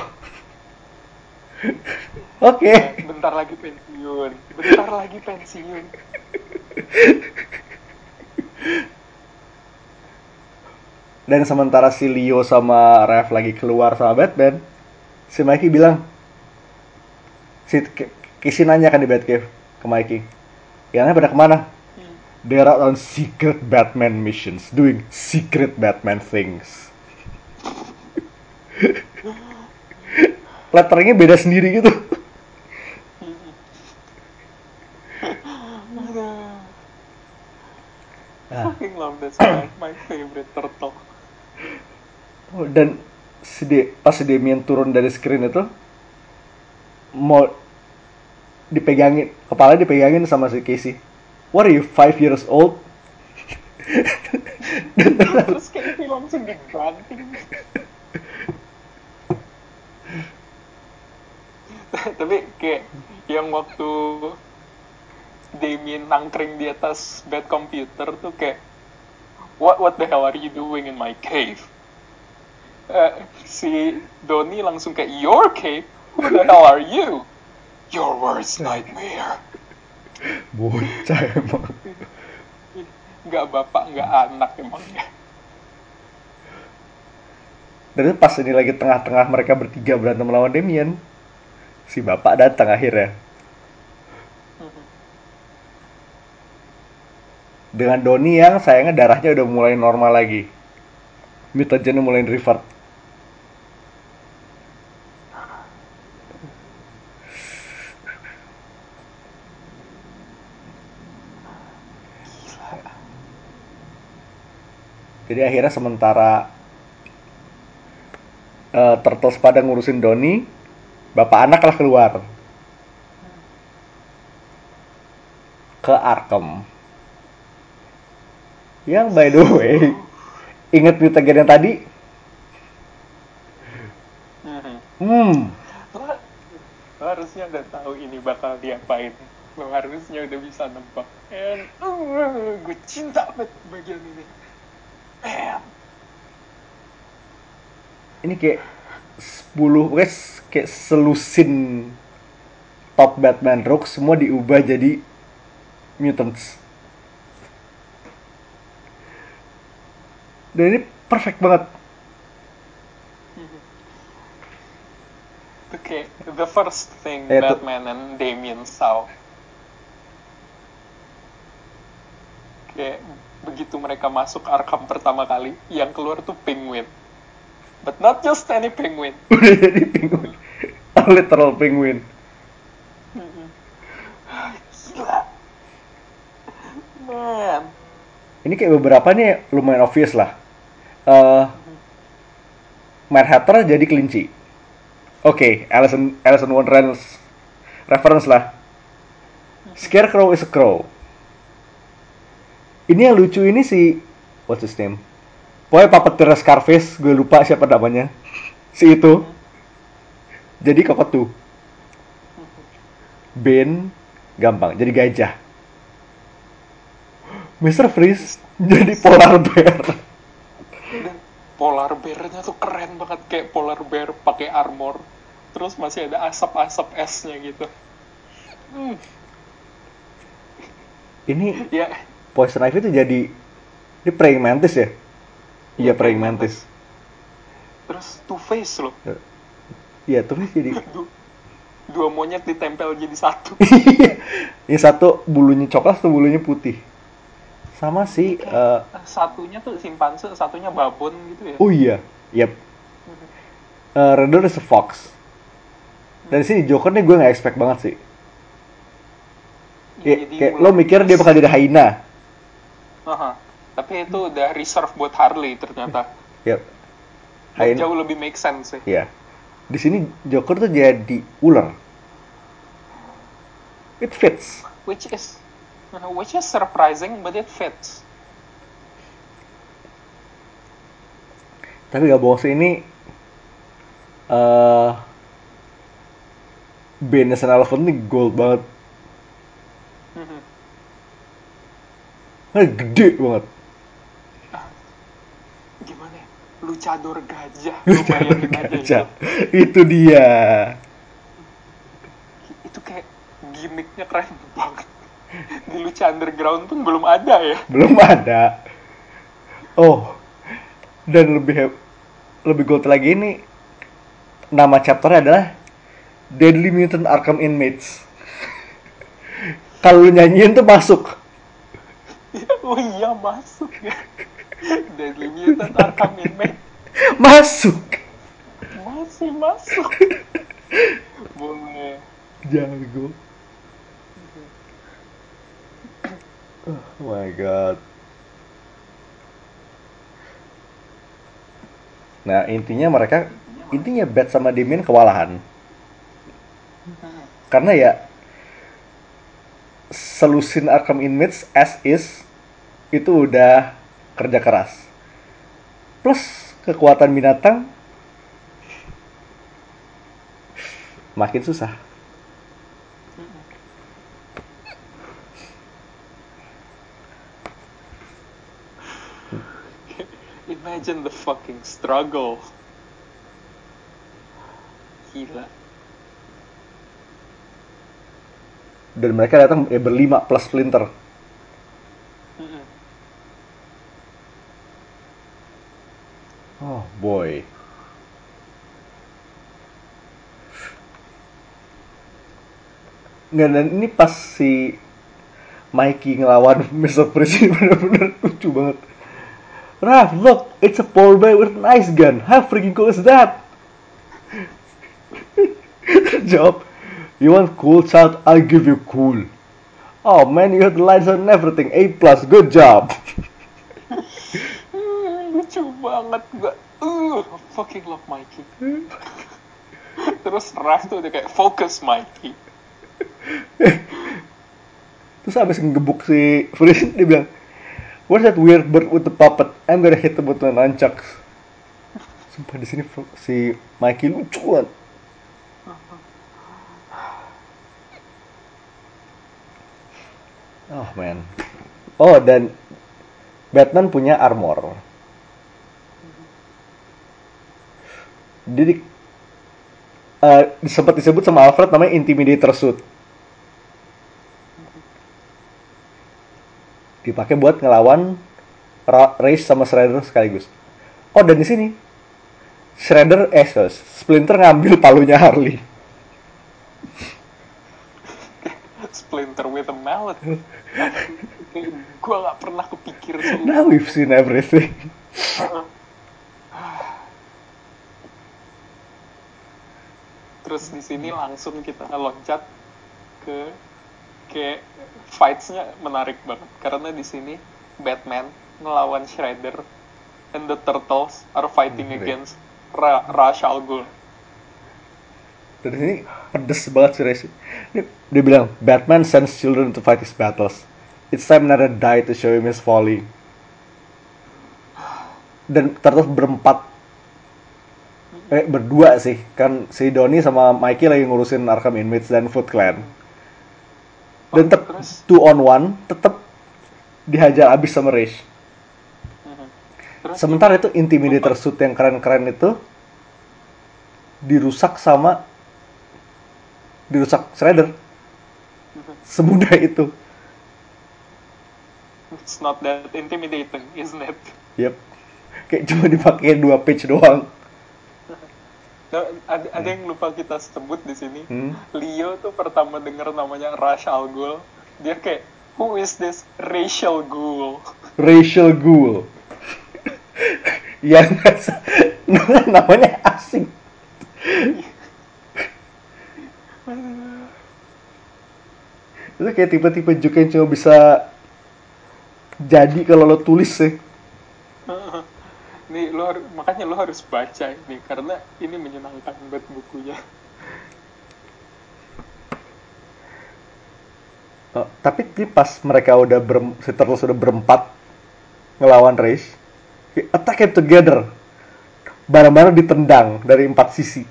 Oke. Bentar lagi pensiun. Bentar lagi pensiun. Dan sementara si Leo sama Rev lagi keluar sama Batman si Mikey bilang si K- Casey nanya kan di Batcave ke Mikey yang pada ke mana? They're out on secret Batman missions doing secret Batman things *laughs* letteringnya beda sendiri gitu. Ah. fucking love guy. My favorite turtle. Oh, dan si De- pas si Damien turun dari screen itu mau dipegangin kepala dipegangin sama si Casey. What are you five years old? *laughs* Terus kayak dia langsung dibanting *laughs* tapi kayak yang waktu Damien nangkring di atas bed computer tuh kayak what what the hell are you doing in my cave? Eh, si Donnie langsung kayak your cave? Who the hell are you? Your worst nightmare. Bocah emang. Nggak bapak nggak anak emangnya dan pas ini lagi tengah-tengah mereka bertiga berantem melawan Damien si bapak datang akhirnya. Dengan Doni yang sayangnya darahnya udah mulai normal lagi. Mutagennya mulai revert. Jadi akhirnya sementara eh, Turtles pada ngurusin Doni bapak anak lah keluar. Ke Arkham yang by the way inget mutagen yang tadi? Hmm. lo, lo harusnya udah tahu ini bakal diapain. Lo harusnya udah bisa nebak. And uh, gue cinta banget bagian ini. Man. Ini kayak 10 guys kayak selusin top Batman Rogue semua diubah jadi mutants. Dan ini perfect banget. *laughs* Itu kayak the first thing Eh, itu- Batman and Damien saw. Kayak begitu mereka masuk Arkham pertama kali, yang keluar tuh Penguin. But not just any Penguin. *laughs* Udah jadi penguin. A literal penguin. Gila. Man. Ini kayak beberapa nih lumayan obvious lah. Eh Mad Hatter jadi kelinci. Oke, Alison Alison Wonderland's reference lah. Scarecrow is a crow. Ini yang lucu ini si what's his name? Pokoknya puppeteer Scarface, gue lupa siapa namanya. Si itu. Jadi cockatoo. Ben gampang, jadi gajah. Mr. Freeze jadi polar bear. Polar bear-nya tuh keren banget kayak polar bear pakai armor. Terus masih ada asap-asap esnya gitu. Hmm, Ini ya, Poison Ivy itu jadi ini praying mantis ya? Iya praying mantis. terus two face loh. Iya tuh jadi *laughs* Du- Dua monyet ditempel jadi satu. *laughs* yang satu bulunya coklat, satu bulunya putih. Sama si eh, Satunya tuh simpanse, satunya babon gitu ya. oh iya, yep. Uh, Riddler is a fox. Dan sini Joker nih gue nggak expect banget sih. Ya, Kayak, jadi kayak lo mikir dia bakal jadi hyena. Aha. Tapi itu udah reserve buat Harley ternyata. *laughs* Yep. Hyena. jauh lebih make sense sih. Iya. Di sini Joker tuh jadi ular. It fits. Which is which is surprising but it fits. Tapi gak bohong sih ini eh bandnya Sen Elephant ini gold banget. Mhm. Nah, gede banget. Ya? Luchador gajah. Lu Luchador bayangin aja gajah. itu. Itu dia. Itu kayak gimmicknya keren banget. Di Lucha Underground pun belum ada ya. Belum ada. Oh. Dan lebih lebih gold lagi ini nama chapternya adalah Deadly Mutant Arkham Inmates. Kalau nyanyiin tuh masuk. *laughs* oh iya masuk ya. Deadly Mutant Arkham Inmate Masuk. masih masuk. Boleh. Jago. Oh my god. Nah, intinya mereka intinya Bat sama Damien kewalahan. Karena ya selusin Arkham Inmates as is itu udah kerja keras. Plus kekuatan binatang makin susah. Imagine the fucking struggle. Gila. Dan mereka datang ya berlima plus Splinter. Oh boy. Nggak, dan ini pas si Mikey ngelawan *laughs* Mr. Freeze bener-bener lucu banget. Raf, look, it's a polar bear with an ice gun. How freaking cool is that? *laughs* Job, you want cool child? I'll give you cool. Oh man, you had the lines and everything. A plus, good job. *laughs* banget juga uh fucking love Mikey *laughs* terus Raf tuh udah kayak focus Mikey terus abis ngegebuk si Frizz *laughs* dia bilang what's that weird bird with the puppet? I'm gonna hit the button nancak sumpah di sini si Mikey lucu banget. Oh man. Oh dan Batman punya armor. Jadi eh, sempat disebut sama Alfred namanya Intimidator suit. Dipakai buat ngelawan Ra- Race sama Shredder sekaligus. Oh dan di sini Shredder eh Splinter ngambil palunya Harley. Splinter with a mallet. gue gak pernah kepikir sih. Now we've seen everything. *laughs* Terus di sini langsung kita loncat ke ke fights-nya menarik banget karena di sini Batman ngelawan Shredder and the Turtles are fighting Hmm, against Ra Ra's al Ghul. Dan ini pedes banget sih Resi. Dia, dia bilang, Batman sends children to fight his battles. It's time another die to show him his folly. Dan terus berempat. Eh, berdua sih. Kan si Donnie sama Mikey lagi ngurusin Arkham Inmates dan Foot Clan. Dan tetep Terus? two on one, tetep dihajar abis sama. Mhm. Terus Sementara itu Intimidator suit yang keren-keren itu dirusak sama dirusak Shredder. Semudah itu. it's not that intimidating, isn't it? Yep. Kayak cuma dipakai dua page doang. Nah, ada, ada yang lupa kita sebut di sini. Hmm. Leo tuh pertama denger namanya Ra's al Ghul, dia kayak Who is this racial ghoul? Racial Ghoul. yang *laughs* namanya asing. Itu kayak tipe-tipe joke yang cuma bisa jadi kalau lo tulis sih. Nih lo har- makanya lo harus baca ini karena ini menyenangkan buat bukunya. Oh, tapi pas mereka udah berem, si Turtles sudah berempat ngelawan Race, kayak attack it together. Barang-barang ditendang dari empat sisi.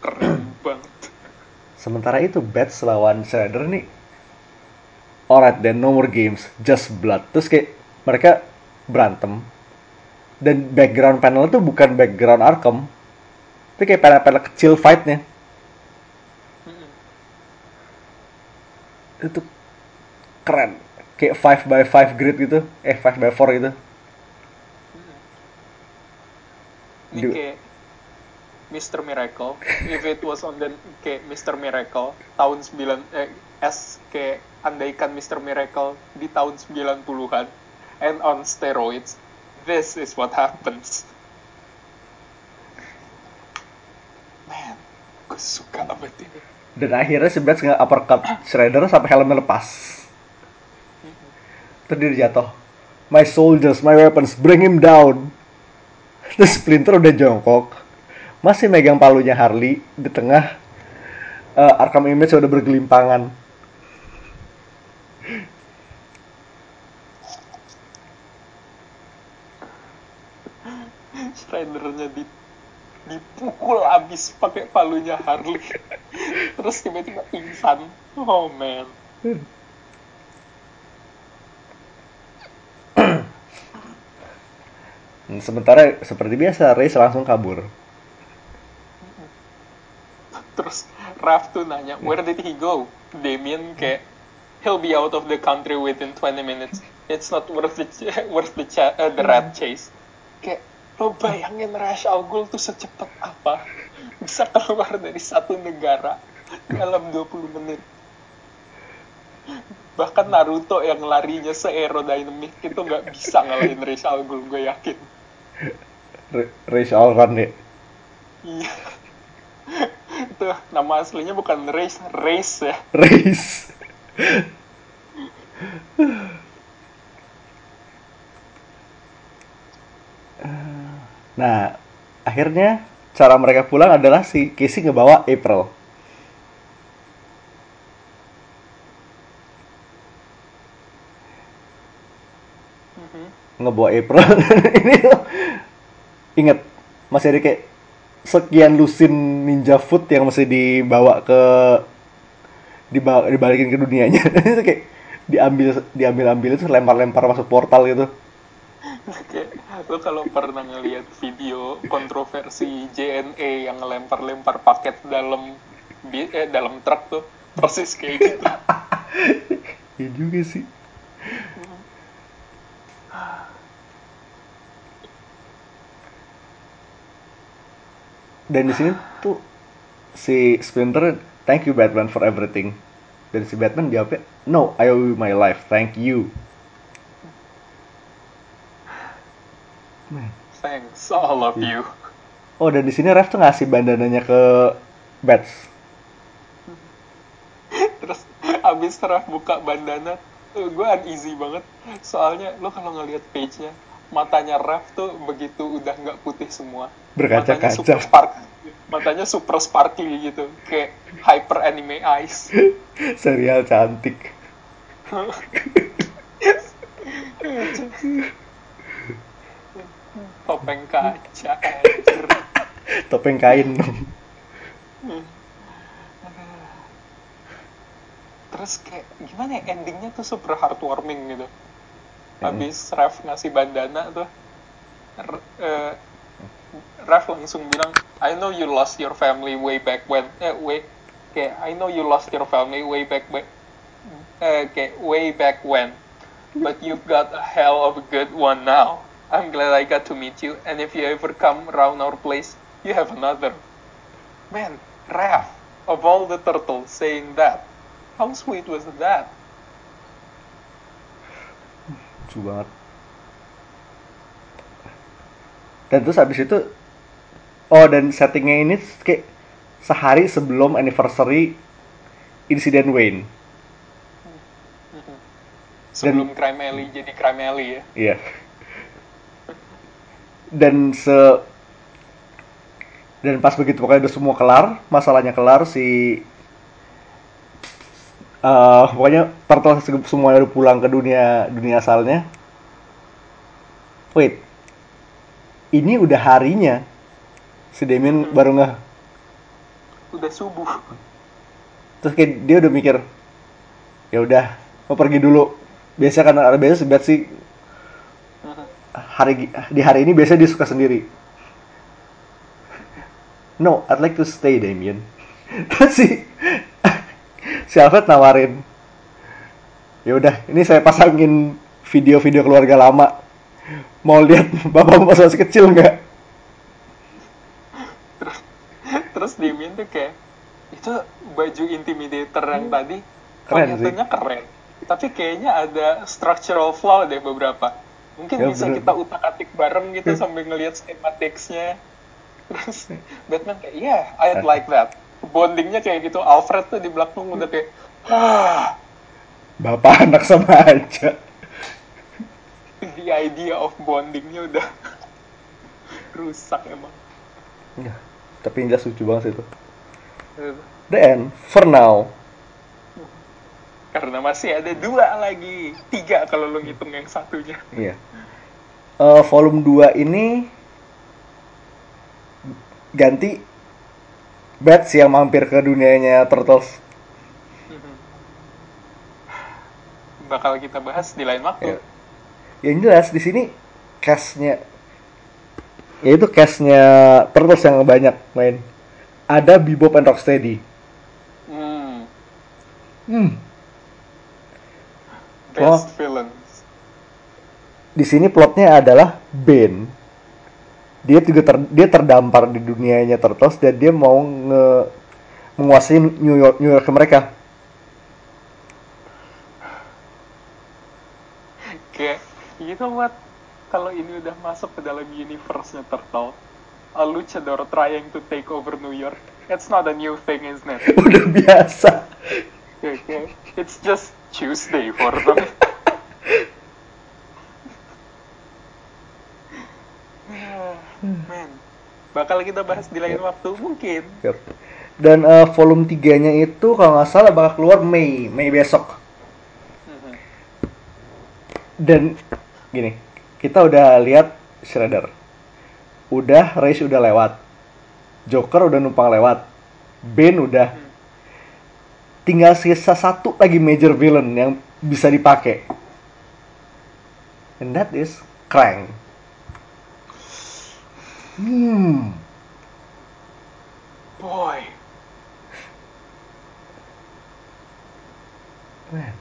Keren banget. Sementara itu Bats lawan Shredder nih Alright then no more games Just blood. Terus kayak mereka berantem. Dan background panel itu bukan background Arkham. Itu kayak panel-panel kecil fightnya. Mm-mm. Itu keren. Kayak 5 by 5 grid gitu. Eh 5 by 4 gitu. Ini Du- kayak Mr. Miracle. If it was on the kayak Mr. Miracle tahun 9 eh as kayak andaikan Mr. Miracle di tahun 90-an and on steroids. This is what happens. Man, gue suka banget ini. Dan akhirnya si Bats nge uppercut Shredder sampai helmnya lepas Terus dia jatuh My soldiers, my weapons, bring him down Terus Splinter udah jongkok Masih megang palunya Harley Di tengah eh, Arkham Image udah bergelimpangan Shreddernya di dipukul abis pakai palunya Harley. Terus tiba-tiba pingsan. Oh man. Hmm, *clears throat* Sementara seperti biasa Race langsung kabur Raph tuh nanya, where did he go? Damien kayak, he'll be out of the country within 20 minutes. It's not worth the *laughs* worth the cha- uh, the rat chase. Kayak lo bayangin Ra's al Ghul tuh secepat apa bisa keluar dari satu negara dalam 20 menit. Bahkan Naruto yang larinya se-aerodynamic itu nggak bisa ngalahin Ra's al Ghul, gue yakin. R- Race all run ya Iya. Itu nama aslinya bukan Race, Race ya. Race Nah, akhirnya cara mereka pulang adalah si Casey ngebawa April. Mhm. Ngebawa April. *laughs* Ini tuh inget masih ada kayak sekian lusin ninja food yang mesti dibawa ke dibawa dibalikin ke dunianya. *laughs* Itu kayak diambil diambil ambil itu lempar lempar masuk portal gitu. Kayak lo kalau pernah ngeliat video kontroversi JNE yang ngelempar-lempar paket dalam eh, dalam truk tuh persis kayak gitu. *laughs* Ya juga sih dan di sini tuh si Splinter thank you Batman for everything. Dan si Batman jawabnya no I owe you my life. Thank you. Man. thanks all of you. Oh dan di sini Ref tuh ngasih bandananya ke Bats. *laughs* Terus abis Raf buka bandana tuh gue uneasy banget. Soalnya lo kalau ngeliat page-nya matanya Raf tuh begitu udah nggak putih semua. Berkaca-kaca. matanya super spark matanya super sparkly gitu kayak hyper anime eyes. *laughs* Serial cantik. *laughs* Topeng kaca topeng kain dong. Terus kayak gimana ya endingnya tuh super heartwarming gitu habis Raf ngasih bandana tuh eh, Raf langsung bilang I know you lost your family way back when. Eh way kayak I know you lost your family way back back eh, kayak way back when but you've got a hell of a good one now. I'm glad I got to meet you and if you ever come around our place you have another. Man Raf of all the turtles saying that how sweet was that lucu banget. Dan terus habis itu oh dan settingnya ini kayak sehari sebelum anniversary insiden Wayne. Sebelum Crime Alley jadi Crime Alley ya? Iya. Dan se dan pas begitu pokoknya udah semua kelar masalahnya kelar si eh pokoknya turtle se- semuanya udah pulang ke dunia dunia asalnya wait ini udah harinya. Si Damien baru nggak udah subuh. Terus kayak dia udah mikir ya udah mau pergi dulu. Biasa kan biasa sebat sih. Hari di hari ini biasa dia suka sendiri. No I'd like to stay Damien. *laughs* Terus si si Alfred nawarin ya udah ini saya pasangin video-video keluarga lama. Mau lihat *laughs* bapak pas masih kecil nggak? Terus Damien tuh kayak itu baju intimidator yang tadi Keren kelihatannya keren. Tapi kayaknya ada structural flaw deh beberapa. Mungkin Ya, bisa bener. kita utak atik bareng gitu Ya. sambil ngelihat schematicsnya. Terus Batman kayak yeah I'd like that bondingnya kayak gitu. Alfred tuh di belakang udah kayak ah. Bapak *laughs* anak sama aja. The idea of bondingnya udah *laughs* rusak emang. Ya, tapi jelas lucu banget sih itu. The end for now. Karena masih ada dua lagi. Tiga kalau lo ngitung yang satunya. Iya. Eh, volume 2 ini ganti Bats yang mampir ke dunianya Turtles. bakal kita bahas di lain waktu Ya. Yang jelas di sini cast-nya yaitu cast-nya Turtles yang banyak main. Ada Bebop and Rocksteady. Hmm, Hmm. best Oh. villains Di sini plotnya adalah Ben. Dia juga ter- dia terdampar di dunianya Turtles dan dia mau nge menguasai New York New York mereka. kayak you know what kalau ini udah masuk ke dalam universe-nya Turtle a luchador trying to take over New York it's not a new thing isn't it *laughs* Udah biasa. Kayak, it's just Tuesday for them *laughs* man bakal kita bahas di lain waktu mungkin. Dan eh, volume 3-nya itu kalau nggak salah bakal keluar Mei, Mei besok. Dan gini, kita udah lihat Shredder. Udah race udah lewat. Joker udah numpang lewat, Bane udah, Hmm. tinggal sisa satu lagi major villain yang bisa dipakai. And that is Krang. Hmm. Boy. Man.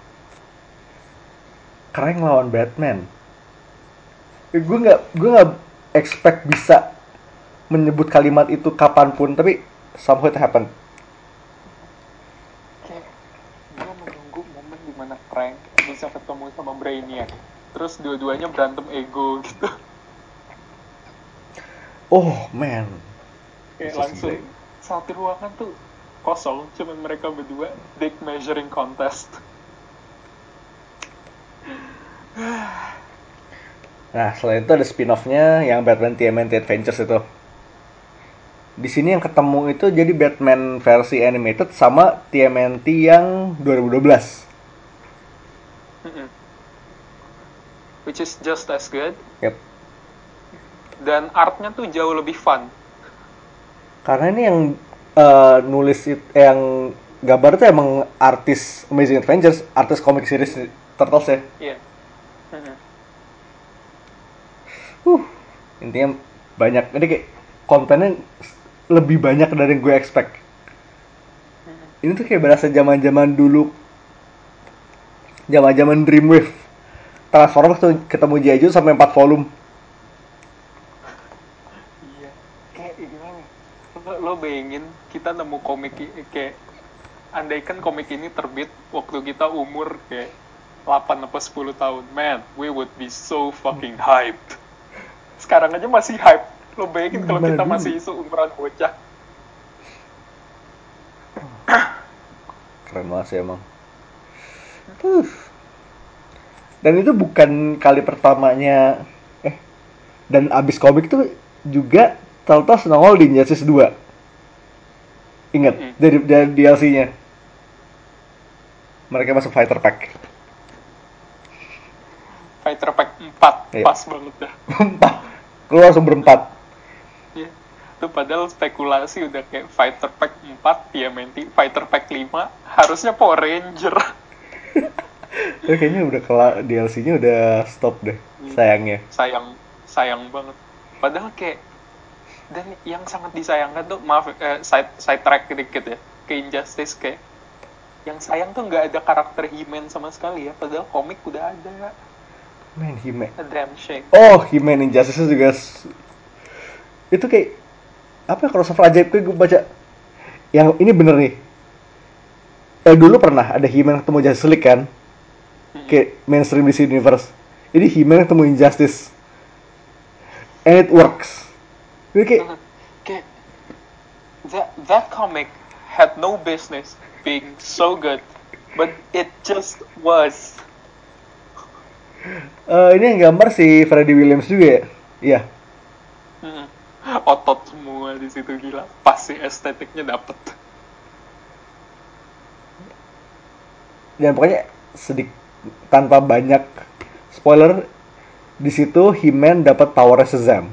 Krang lawan Batman. gue nggak gue nggak expect bisa menyebut kalimat itu kapan pun tapi somehow it happened gue menunggu momen di mana Frank bisa ketemu sama Brainiac. Terus dua-duanya berantem ego gitu. Oh man Kayak Bisa langsung satu ruangan tuh kosong, cuman mereka berdua dick measuring contest. nah selain itu ada spin-offnya yang Batman TMNT Adventures itu di sini yang ketemu itu jadi Batman versi animated sama TMNT yang 2012 Mm-mm. Which is just as good. Yep. Dan artnya tuh jauh lebih fun. karena ini yang eh, nulis it- yang gambar itu emang artis Amazing Adventures artis komik series Turtles ya Iya. Mm-mm. *laughs* uh intinya banyak ini kayak kontennya lebih banyak dari yang gue expect ini tuh kayak berasa zaman zaman dulu zaman zaman Dreamwave Transformers tuh ketemu. Joe sampai 4 volume Iya. Kayak gimana? ya? Lo, bayangin kita nemu komik kayak andaikan komik ini terbit waktu kita umur kayak 8 apa 10 tahun. Man, we would be so fucking hyped. Sekarang aja masih hype. Lo bayangin kalau kita masih seumuran bocah. keren banget sih emang dan itu bukan kali pertamanya eh dan abis komik tuh juga Telltale nongol di Injustice 2 ingat Mm-mm. dari, dari DLC-nya mereka masuk fighter pack Fighter Pack 4, Iya. pas banget dah. *laughs* berempat keluar langsung berempat Iya. Itu padahal spekulasi udah kayak Fighter Pack 4, TMNT, Fighter Pack 5, harusnya Power Ranger. *laughs* ya, kayaknya udah kelar DLC-nya udah stop deh sayangnya sayang sayang banget padahal kayak dan yang sangat disayangkan tuh maaf eh, side side track dikit ya ke Injustice kayak yang sayang tuh nggak ada karakter He-Man sama sekali ya padahal komik udah ada. Man shame oh He-Man Injustice juga itu kayak apa crossover ajaib gue gue baca yang ini bener nih. Eh dulu pernah ada He-Man ketemu Justice League kan? Kayak mainstream DC Universe. Ini He-Man ketemu Injustice. And it works kayak kayak that that comic had no business being so good but it just was. Eh, ini yang gambar si Freddie Williams juga ya? Iya. Mm. otot semua di situ gila. Pasti estetiknya dapet. Dan pokoknya sedik tanpa banyak spoiler di situ He-Man dapat power Shazam.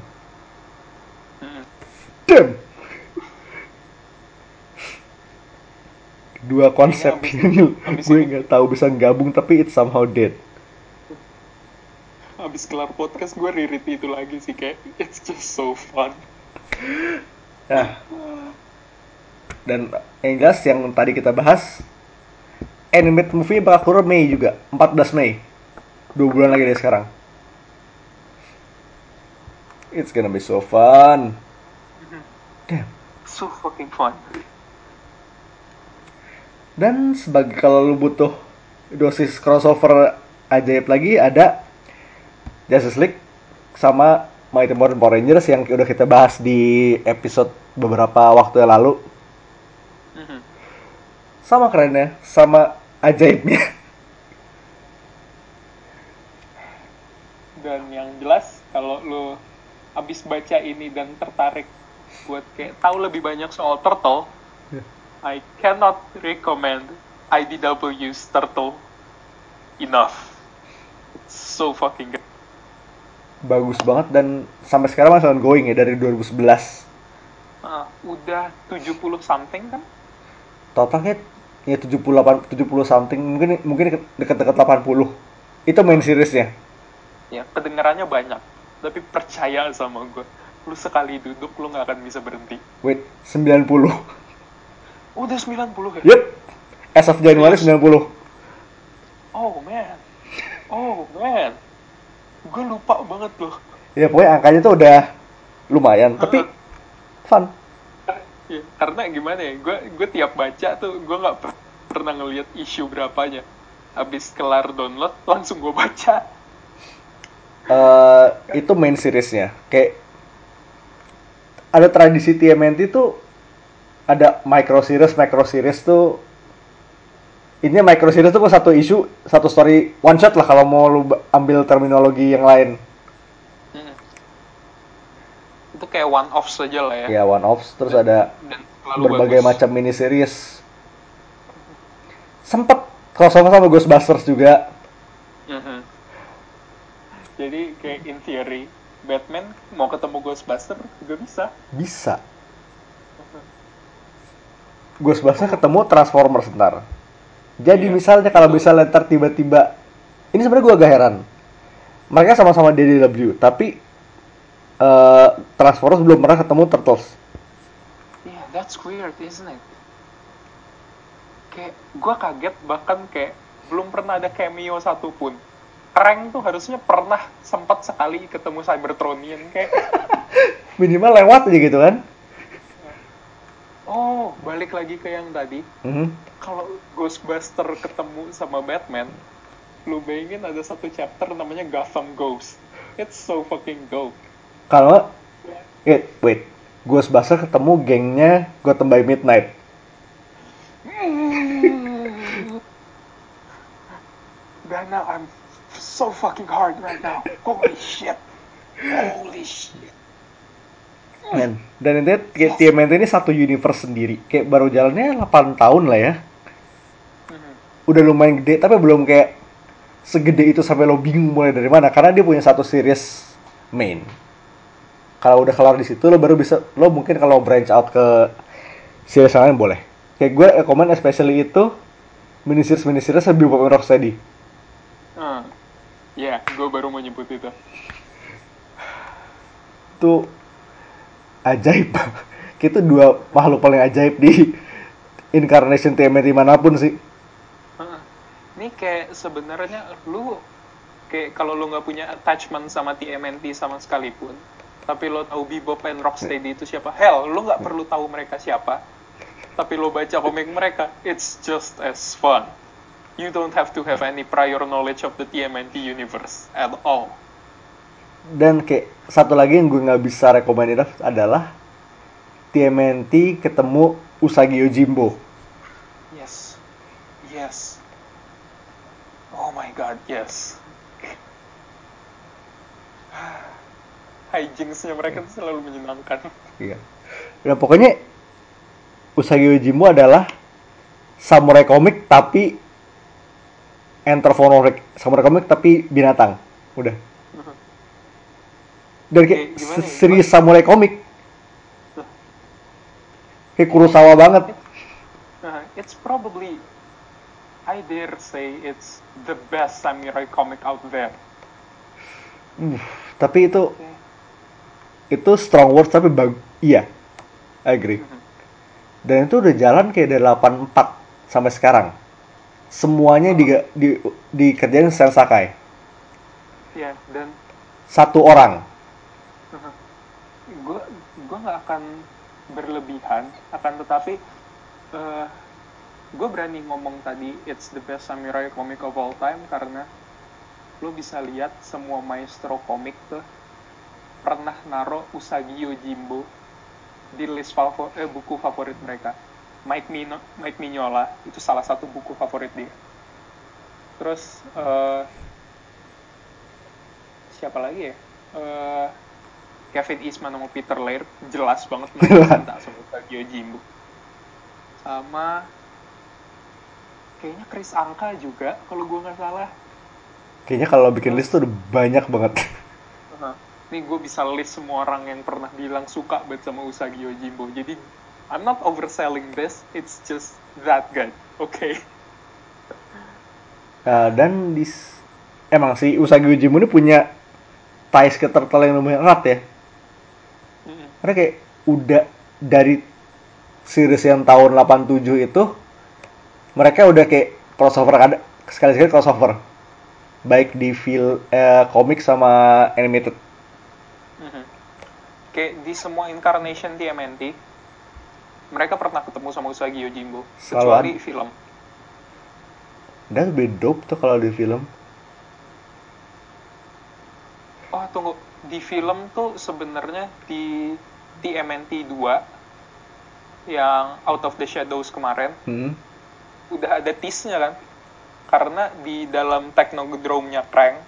Damn. Dua konsep yang abis gue ini- nggak tahu bisa gabung tapi it somehow dead. Abis kelar podcast gue ririt itu lagi sih kayak it's just so fun. Nah, dan yang jelas yang tadi kita bahas animate movie bakal keluar Mei juga 14 Mei. Dua bulan lagi dari sekarang. It's gonna be so fun damn So fucking fun. dan sebagai kalau lu butuh dosis crossover ajaib lagi ada Justice League sama Mighty Morphin Power Rangers yang udah kita bahas di episode beberapa waktu yang lalu Mhm. sama kerennya sama ajaibnya Dan yang jelas kalau lo abis baca ini dan tertarik buat kayak tahu lebih banyak soal turtle, *laughs* I cannot recommend IDW's Turtle enough. It's so fucking good. bagus banget dan sampai sekarang masih ongoing ya dari 2011 Ah, udah 70 something kan? Totalnya ya 78 70 something mungkin mungkin dekat-dekat 80. Itu main seriesnya. Ya, kedengarannya banyak. Tapi percaya sama gue, lu sekali duduk lu nggak akan bisa berhenti. Wait, 90. Oh, udah 90 ya? Yep. As of Januari 90. Oh man. Oh man. Gue lupa banget loh. Ya pokoknya angkanya tuh udah lumayan, tapi fun. Ya, karena gimana ya, gue gue tiap baca tuh gue nggak per- pernah ngelihat isu berapanya. Habis kelar download langsung gue baca. eh itu main seriesnya. Kayak ada tradisi TMNT tuh ada micro series, micro series tuh ini micro series tuh satu isu, satu story one shot lah kalau mau lu ambil terminologi yang lain. Hmm. Itu kayak one off saja lah Ya ya. one offs terus ada Dan berbagai bagus. macam mini series. Sempet crossover sama Ghostbusters juga. Mhm. Jadi kayak in theory, Batman mau ketemu Ghostbuster juga bisa. Bisa. Ghostbusters ketemu Transformers sebentar. Jadi Iya. misalnya kalau misalnya ntar tiba-tiba ini sebenarnya gue agak heran. Mereka sama-sama DDW, tapi eh, Transformers belum pernah ketemu Turtles. Yeah, that's weird, isn't it? Kayak gue kaget bahkan kayak belum pernah ada cameo satupun. Krang tuh harusnya pernah sempat sekali ketemu Cybertronian kayak *laughs* Minimal lewat aja gitu kan. oh balik lagi ke yang tadi Mhm. kalau Ghostbuster ketemu sama Batman lu bayangin ada satu chapter namanya Gotham Ghost it's so fucking dope Kalau wait, wait. Ghostbusters ketemu gengnya Gotham by Midnight. Dan now I'm so fucking hard right now. Holy shit. Holy shit. Men. Dan intinya kayak TMNT ini satu universe sendiri. Kayak baru jalannya 8 tahun lah ya. Mhm. Udah lumayan gede tapi belum kayak segede itu sampai lo bingung mulai dari mana karena dia punya satu series main. Kalau udah kelar di situ lo baru bisa lo mungkin kalau branch out ke series lain boleh. Kayak gue rekomend especially itu mini series mini series lebih populer Rocksteady. Ya, gue baru mau nyebut itu. Itu ajaib. *laughs* Itu dua makhluk paling ajaib di incarnation TMNT mana pun sih. Ini kayak sebenarnya lu kayak kalau lu nggak punya attachment sama TMNT sama sekalipun, tapi lo tahu Bebop and Rocksteady itu siapa? Hell, lu nggak perlu tahu mereka siapa, tapi lo baca komik mereka, it's just as fun. You don't have to have any prior knowledge of the TMNT universe at all. Dan kayak satu lagi yang gue nggak bisa rekomend enough adalah TMNT ketemu Usagi Yojimbo. Yes. Yes. Oh my god, yes. *sighs* Hijinksnya mereka tuh selalu menyenangkan. Iya. Dan pokoknya Usagi Yojimbo adalah samurai komik tapi anthropomorphic. Samurai komik tapi binatang. Udah. Dan kayak Kayak gimana ya? samurai komik. Kayak Kurosawa banget. Uh, it's probably, I dare say, it's the best samurai comic out there. Uh, tapi itu itu strong words tapi bag iya. I agree. Mhm. Dan itu udah jalan kayak dari 84 sampai sekarang. Semuanya di, di, dikerjain Sen Sakai. Ya, dan Satu orang. gue gue nggak akan berlebihan, akan tetapi eh gue berani ngomong tadi it's the best samurai comic of all time karena lo bisa lihat semua maestro komik tuh pernah naro Usagi Yojimbo di list favor, eh, buku favorit mereka. Mike Mino, Mike Mignola itu salah satu buku favorit dia. Terus eh, siapa lagi ya? Eh, Kevin Eastman sama Peter Laird jelas banget mereka *laughs* cinta sama Usagi Yojimbo. Sama kayaknya Chris Angka juga kalau gue nggak salah. Kayaknya kalau bikin list tuh udah banyak banget. Nih gue bisa list semua orang yang pernah bilang suka banget sama Usagi Yojimbo jadi I'm not overselling this it's just that good oke okay. Nah, *laughs* dan di emang si Usagi Yojimbo ini punya ties ke turtle yang lumayan erat ya Mm-mm. karena kayak udah dari series yang tahun 87 itu mereka udah kayak crossover ada sekali-sekali crossover baik di film eh, komik sama animated Mhm. kayak di semua incarnation TMNT mereka pernah ketemu sama Usagi Yojimbo. Kecuali film. Dan lebih dope tuh kalau di film. Oh tunggu. Di film tuh sebenarnya di TMNT 2 yang Out of the Shadows kemarin hmm. udah ada tease-nya kan? Karena di dalam Technodrome-nya Krang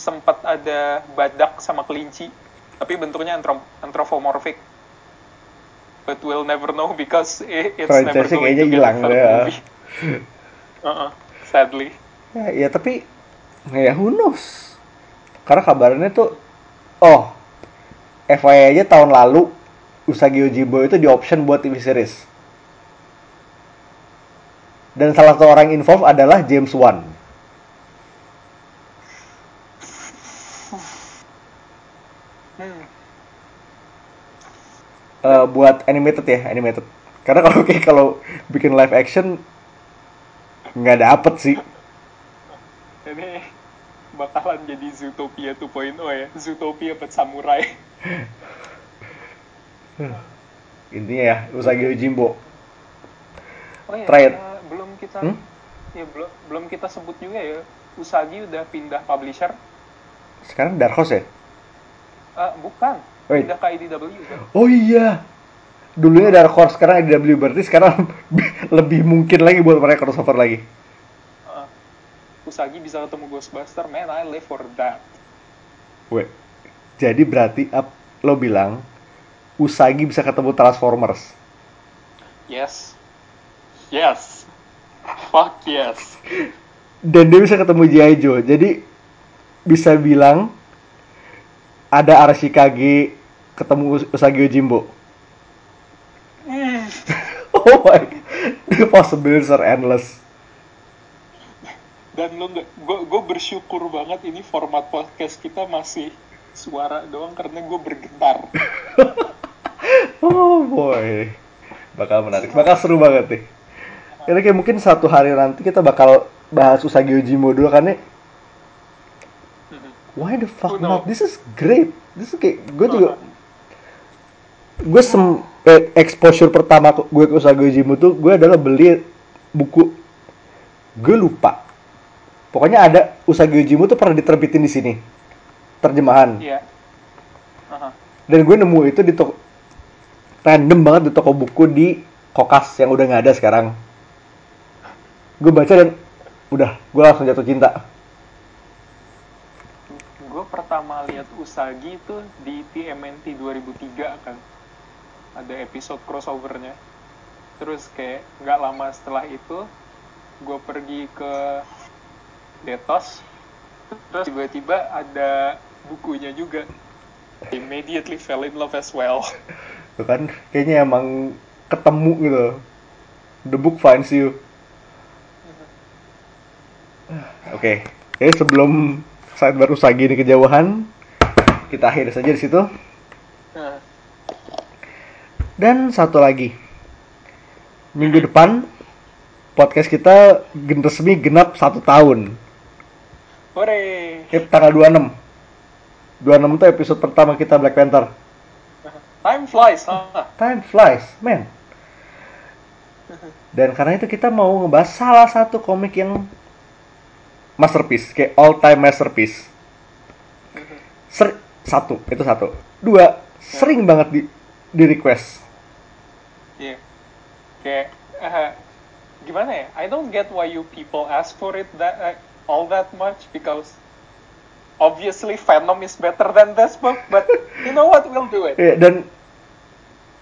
sempat ada badak sama kelinci tapi bentuknya antro- anthropomorphic but we'll never know because i- it's never Franchise-nya going kayaknya hilang ya. Uh-uh, sadly. Ya, ya tapi ya who knows? Karena kabarnya tuh oh FYI aja tahun lalu Usagi Yojimbo itu di option buat TV series. Dan salah satu orang involved adalah James Wan Eh, buat animated ya animated. Karena kalau kayak kalau bikin live action nggak dapet sih. Ini bakalan jadi Zootopia 2.0 ya. Zootopia but samurai. *laughs* Intinya ya Usagi Yojimbo oh ya Try it. eh, belum kita Hmm? ya belum belum kita sebut juga ya. Usagi udah pindah publisher. Sekarang Dark Horse ya? Eh, bukan Wait. pindah ke IDW kan Oh iya. Dulunya Dark Horse, sekarang IDW berarti sekarang *laughs* lebih mungkin lagi buat mereka crossover lagi. Uh, Usagi bisa ketemu Ghostbuster, man, I live for that. Wait. Jadi berarti ap- lo bilang Usagi bisa ketemu Transformers. Yes. Yes. Fuck yes. Dan dia bisa ketemu G.I. Joe. Jadi bisa bilang ada Arashikage ketemu Us- Usagi Yojimbo. Hmm. *laughs* Oh my god. The possibilities are endless. Dan lo gue bersyukur banget ini format podcast kita masih suara doang karena gue bergetar. *laughs* Oh boy. Bakal menarik. Bakal seru banget nih. Karena kayak mungkin satu hari nanti kita bakal bahas Usagi Yojimbo dulu kan nih. Why the fuck Who know? not? This is great. This is kayak gue juga gue sem eh, exposure pertama gue ke Usagi Yojimbo tuh gue adalah beli buku gue lupa pokoknya ada Usagi Yojimbo tuh pernah diterbitin di sini terjemahan Iya. Aha. dan gue nemu itu di toko random banget di toko buku di Kokas yang udah nggak ada sekarang gue baca dan udah gue langsung jatuh cinta Gue pertama lihat Usagi itu di TMNT 2003 kan. Ada episode crossovernya. Terus kayak nggak lama setelah itu, gue pergi ke Detos. Terus tiba-tiba ada bukunya juga. Immediately fell in love as well. tuh kan kayaknya emang ketemu gitu the book finds you oke jadi sebelum saat baru Usagi ini kejauhan kita akhiri saja di situ dan satu lagi. Minggu depan podcast kita gen- resmi genap satu tahun. Hore! Eh, tanggal 26 26 itu episode pertama kita Black Panther. Time flies, huh? time flies man dan karena itu kita mau ngebahas salah satu komik yang masterpiece kayak all time masterpiece. Ser- satu itu satu. Dua sering banget di di request Iya. Kayak eh, gimana ya? I don't get why you people ask for it that uh, all that much because obviously Venom is better than this book, but you know what? We'll do it. Ya, dan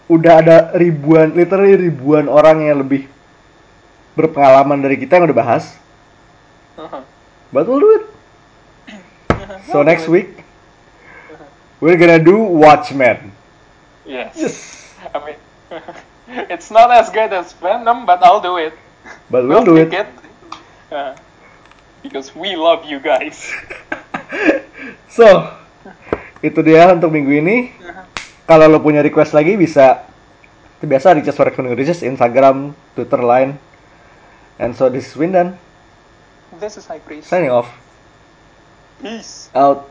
udah ada ribuan literally ribuan orang yang lebih berpengalaman dari kita yang udah bahas but we'll do it so We'll next week we're gonna do Watchmen. Yes. Yes. I mean, *laughs* *laughs* it's not as good as Venom, but I'll do it. But we'll do it. take Uh, because we love you guys. *laughs* So, itu dia untuk minggu ini. Kalau lo punya request lagi bisa itu biasa reach us for recommendations Instagram, Twitter, Line. And so this is Windan This is High Priest. signing off. Peace. Out.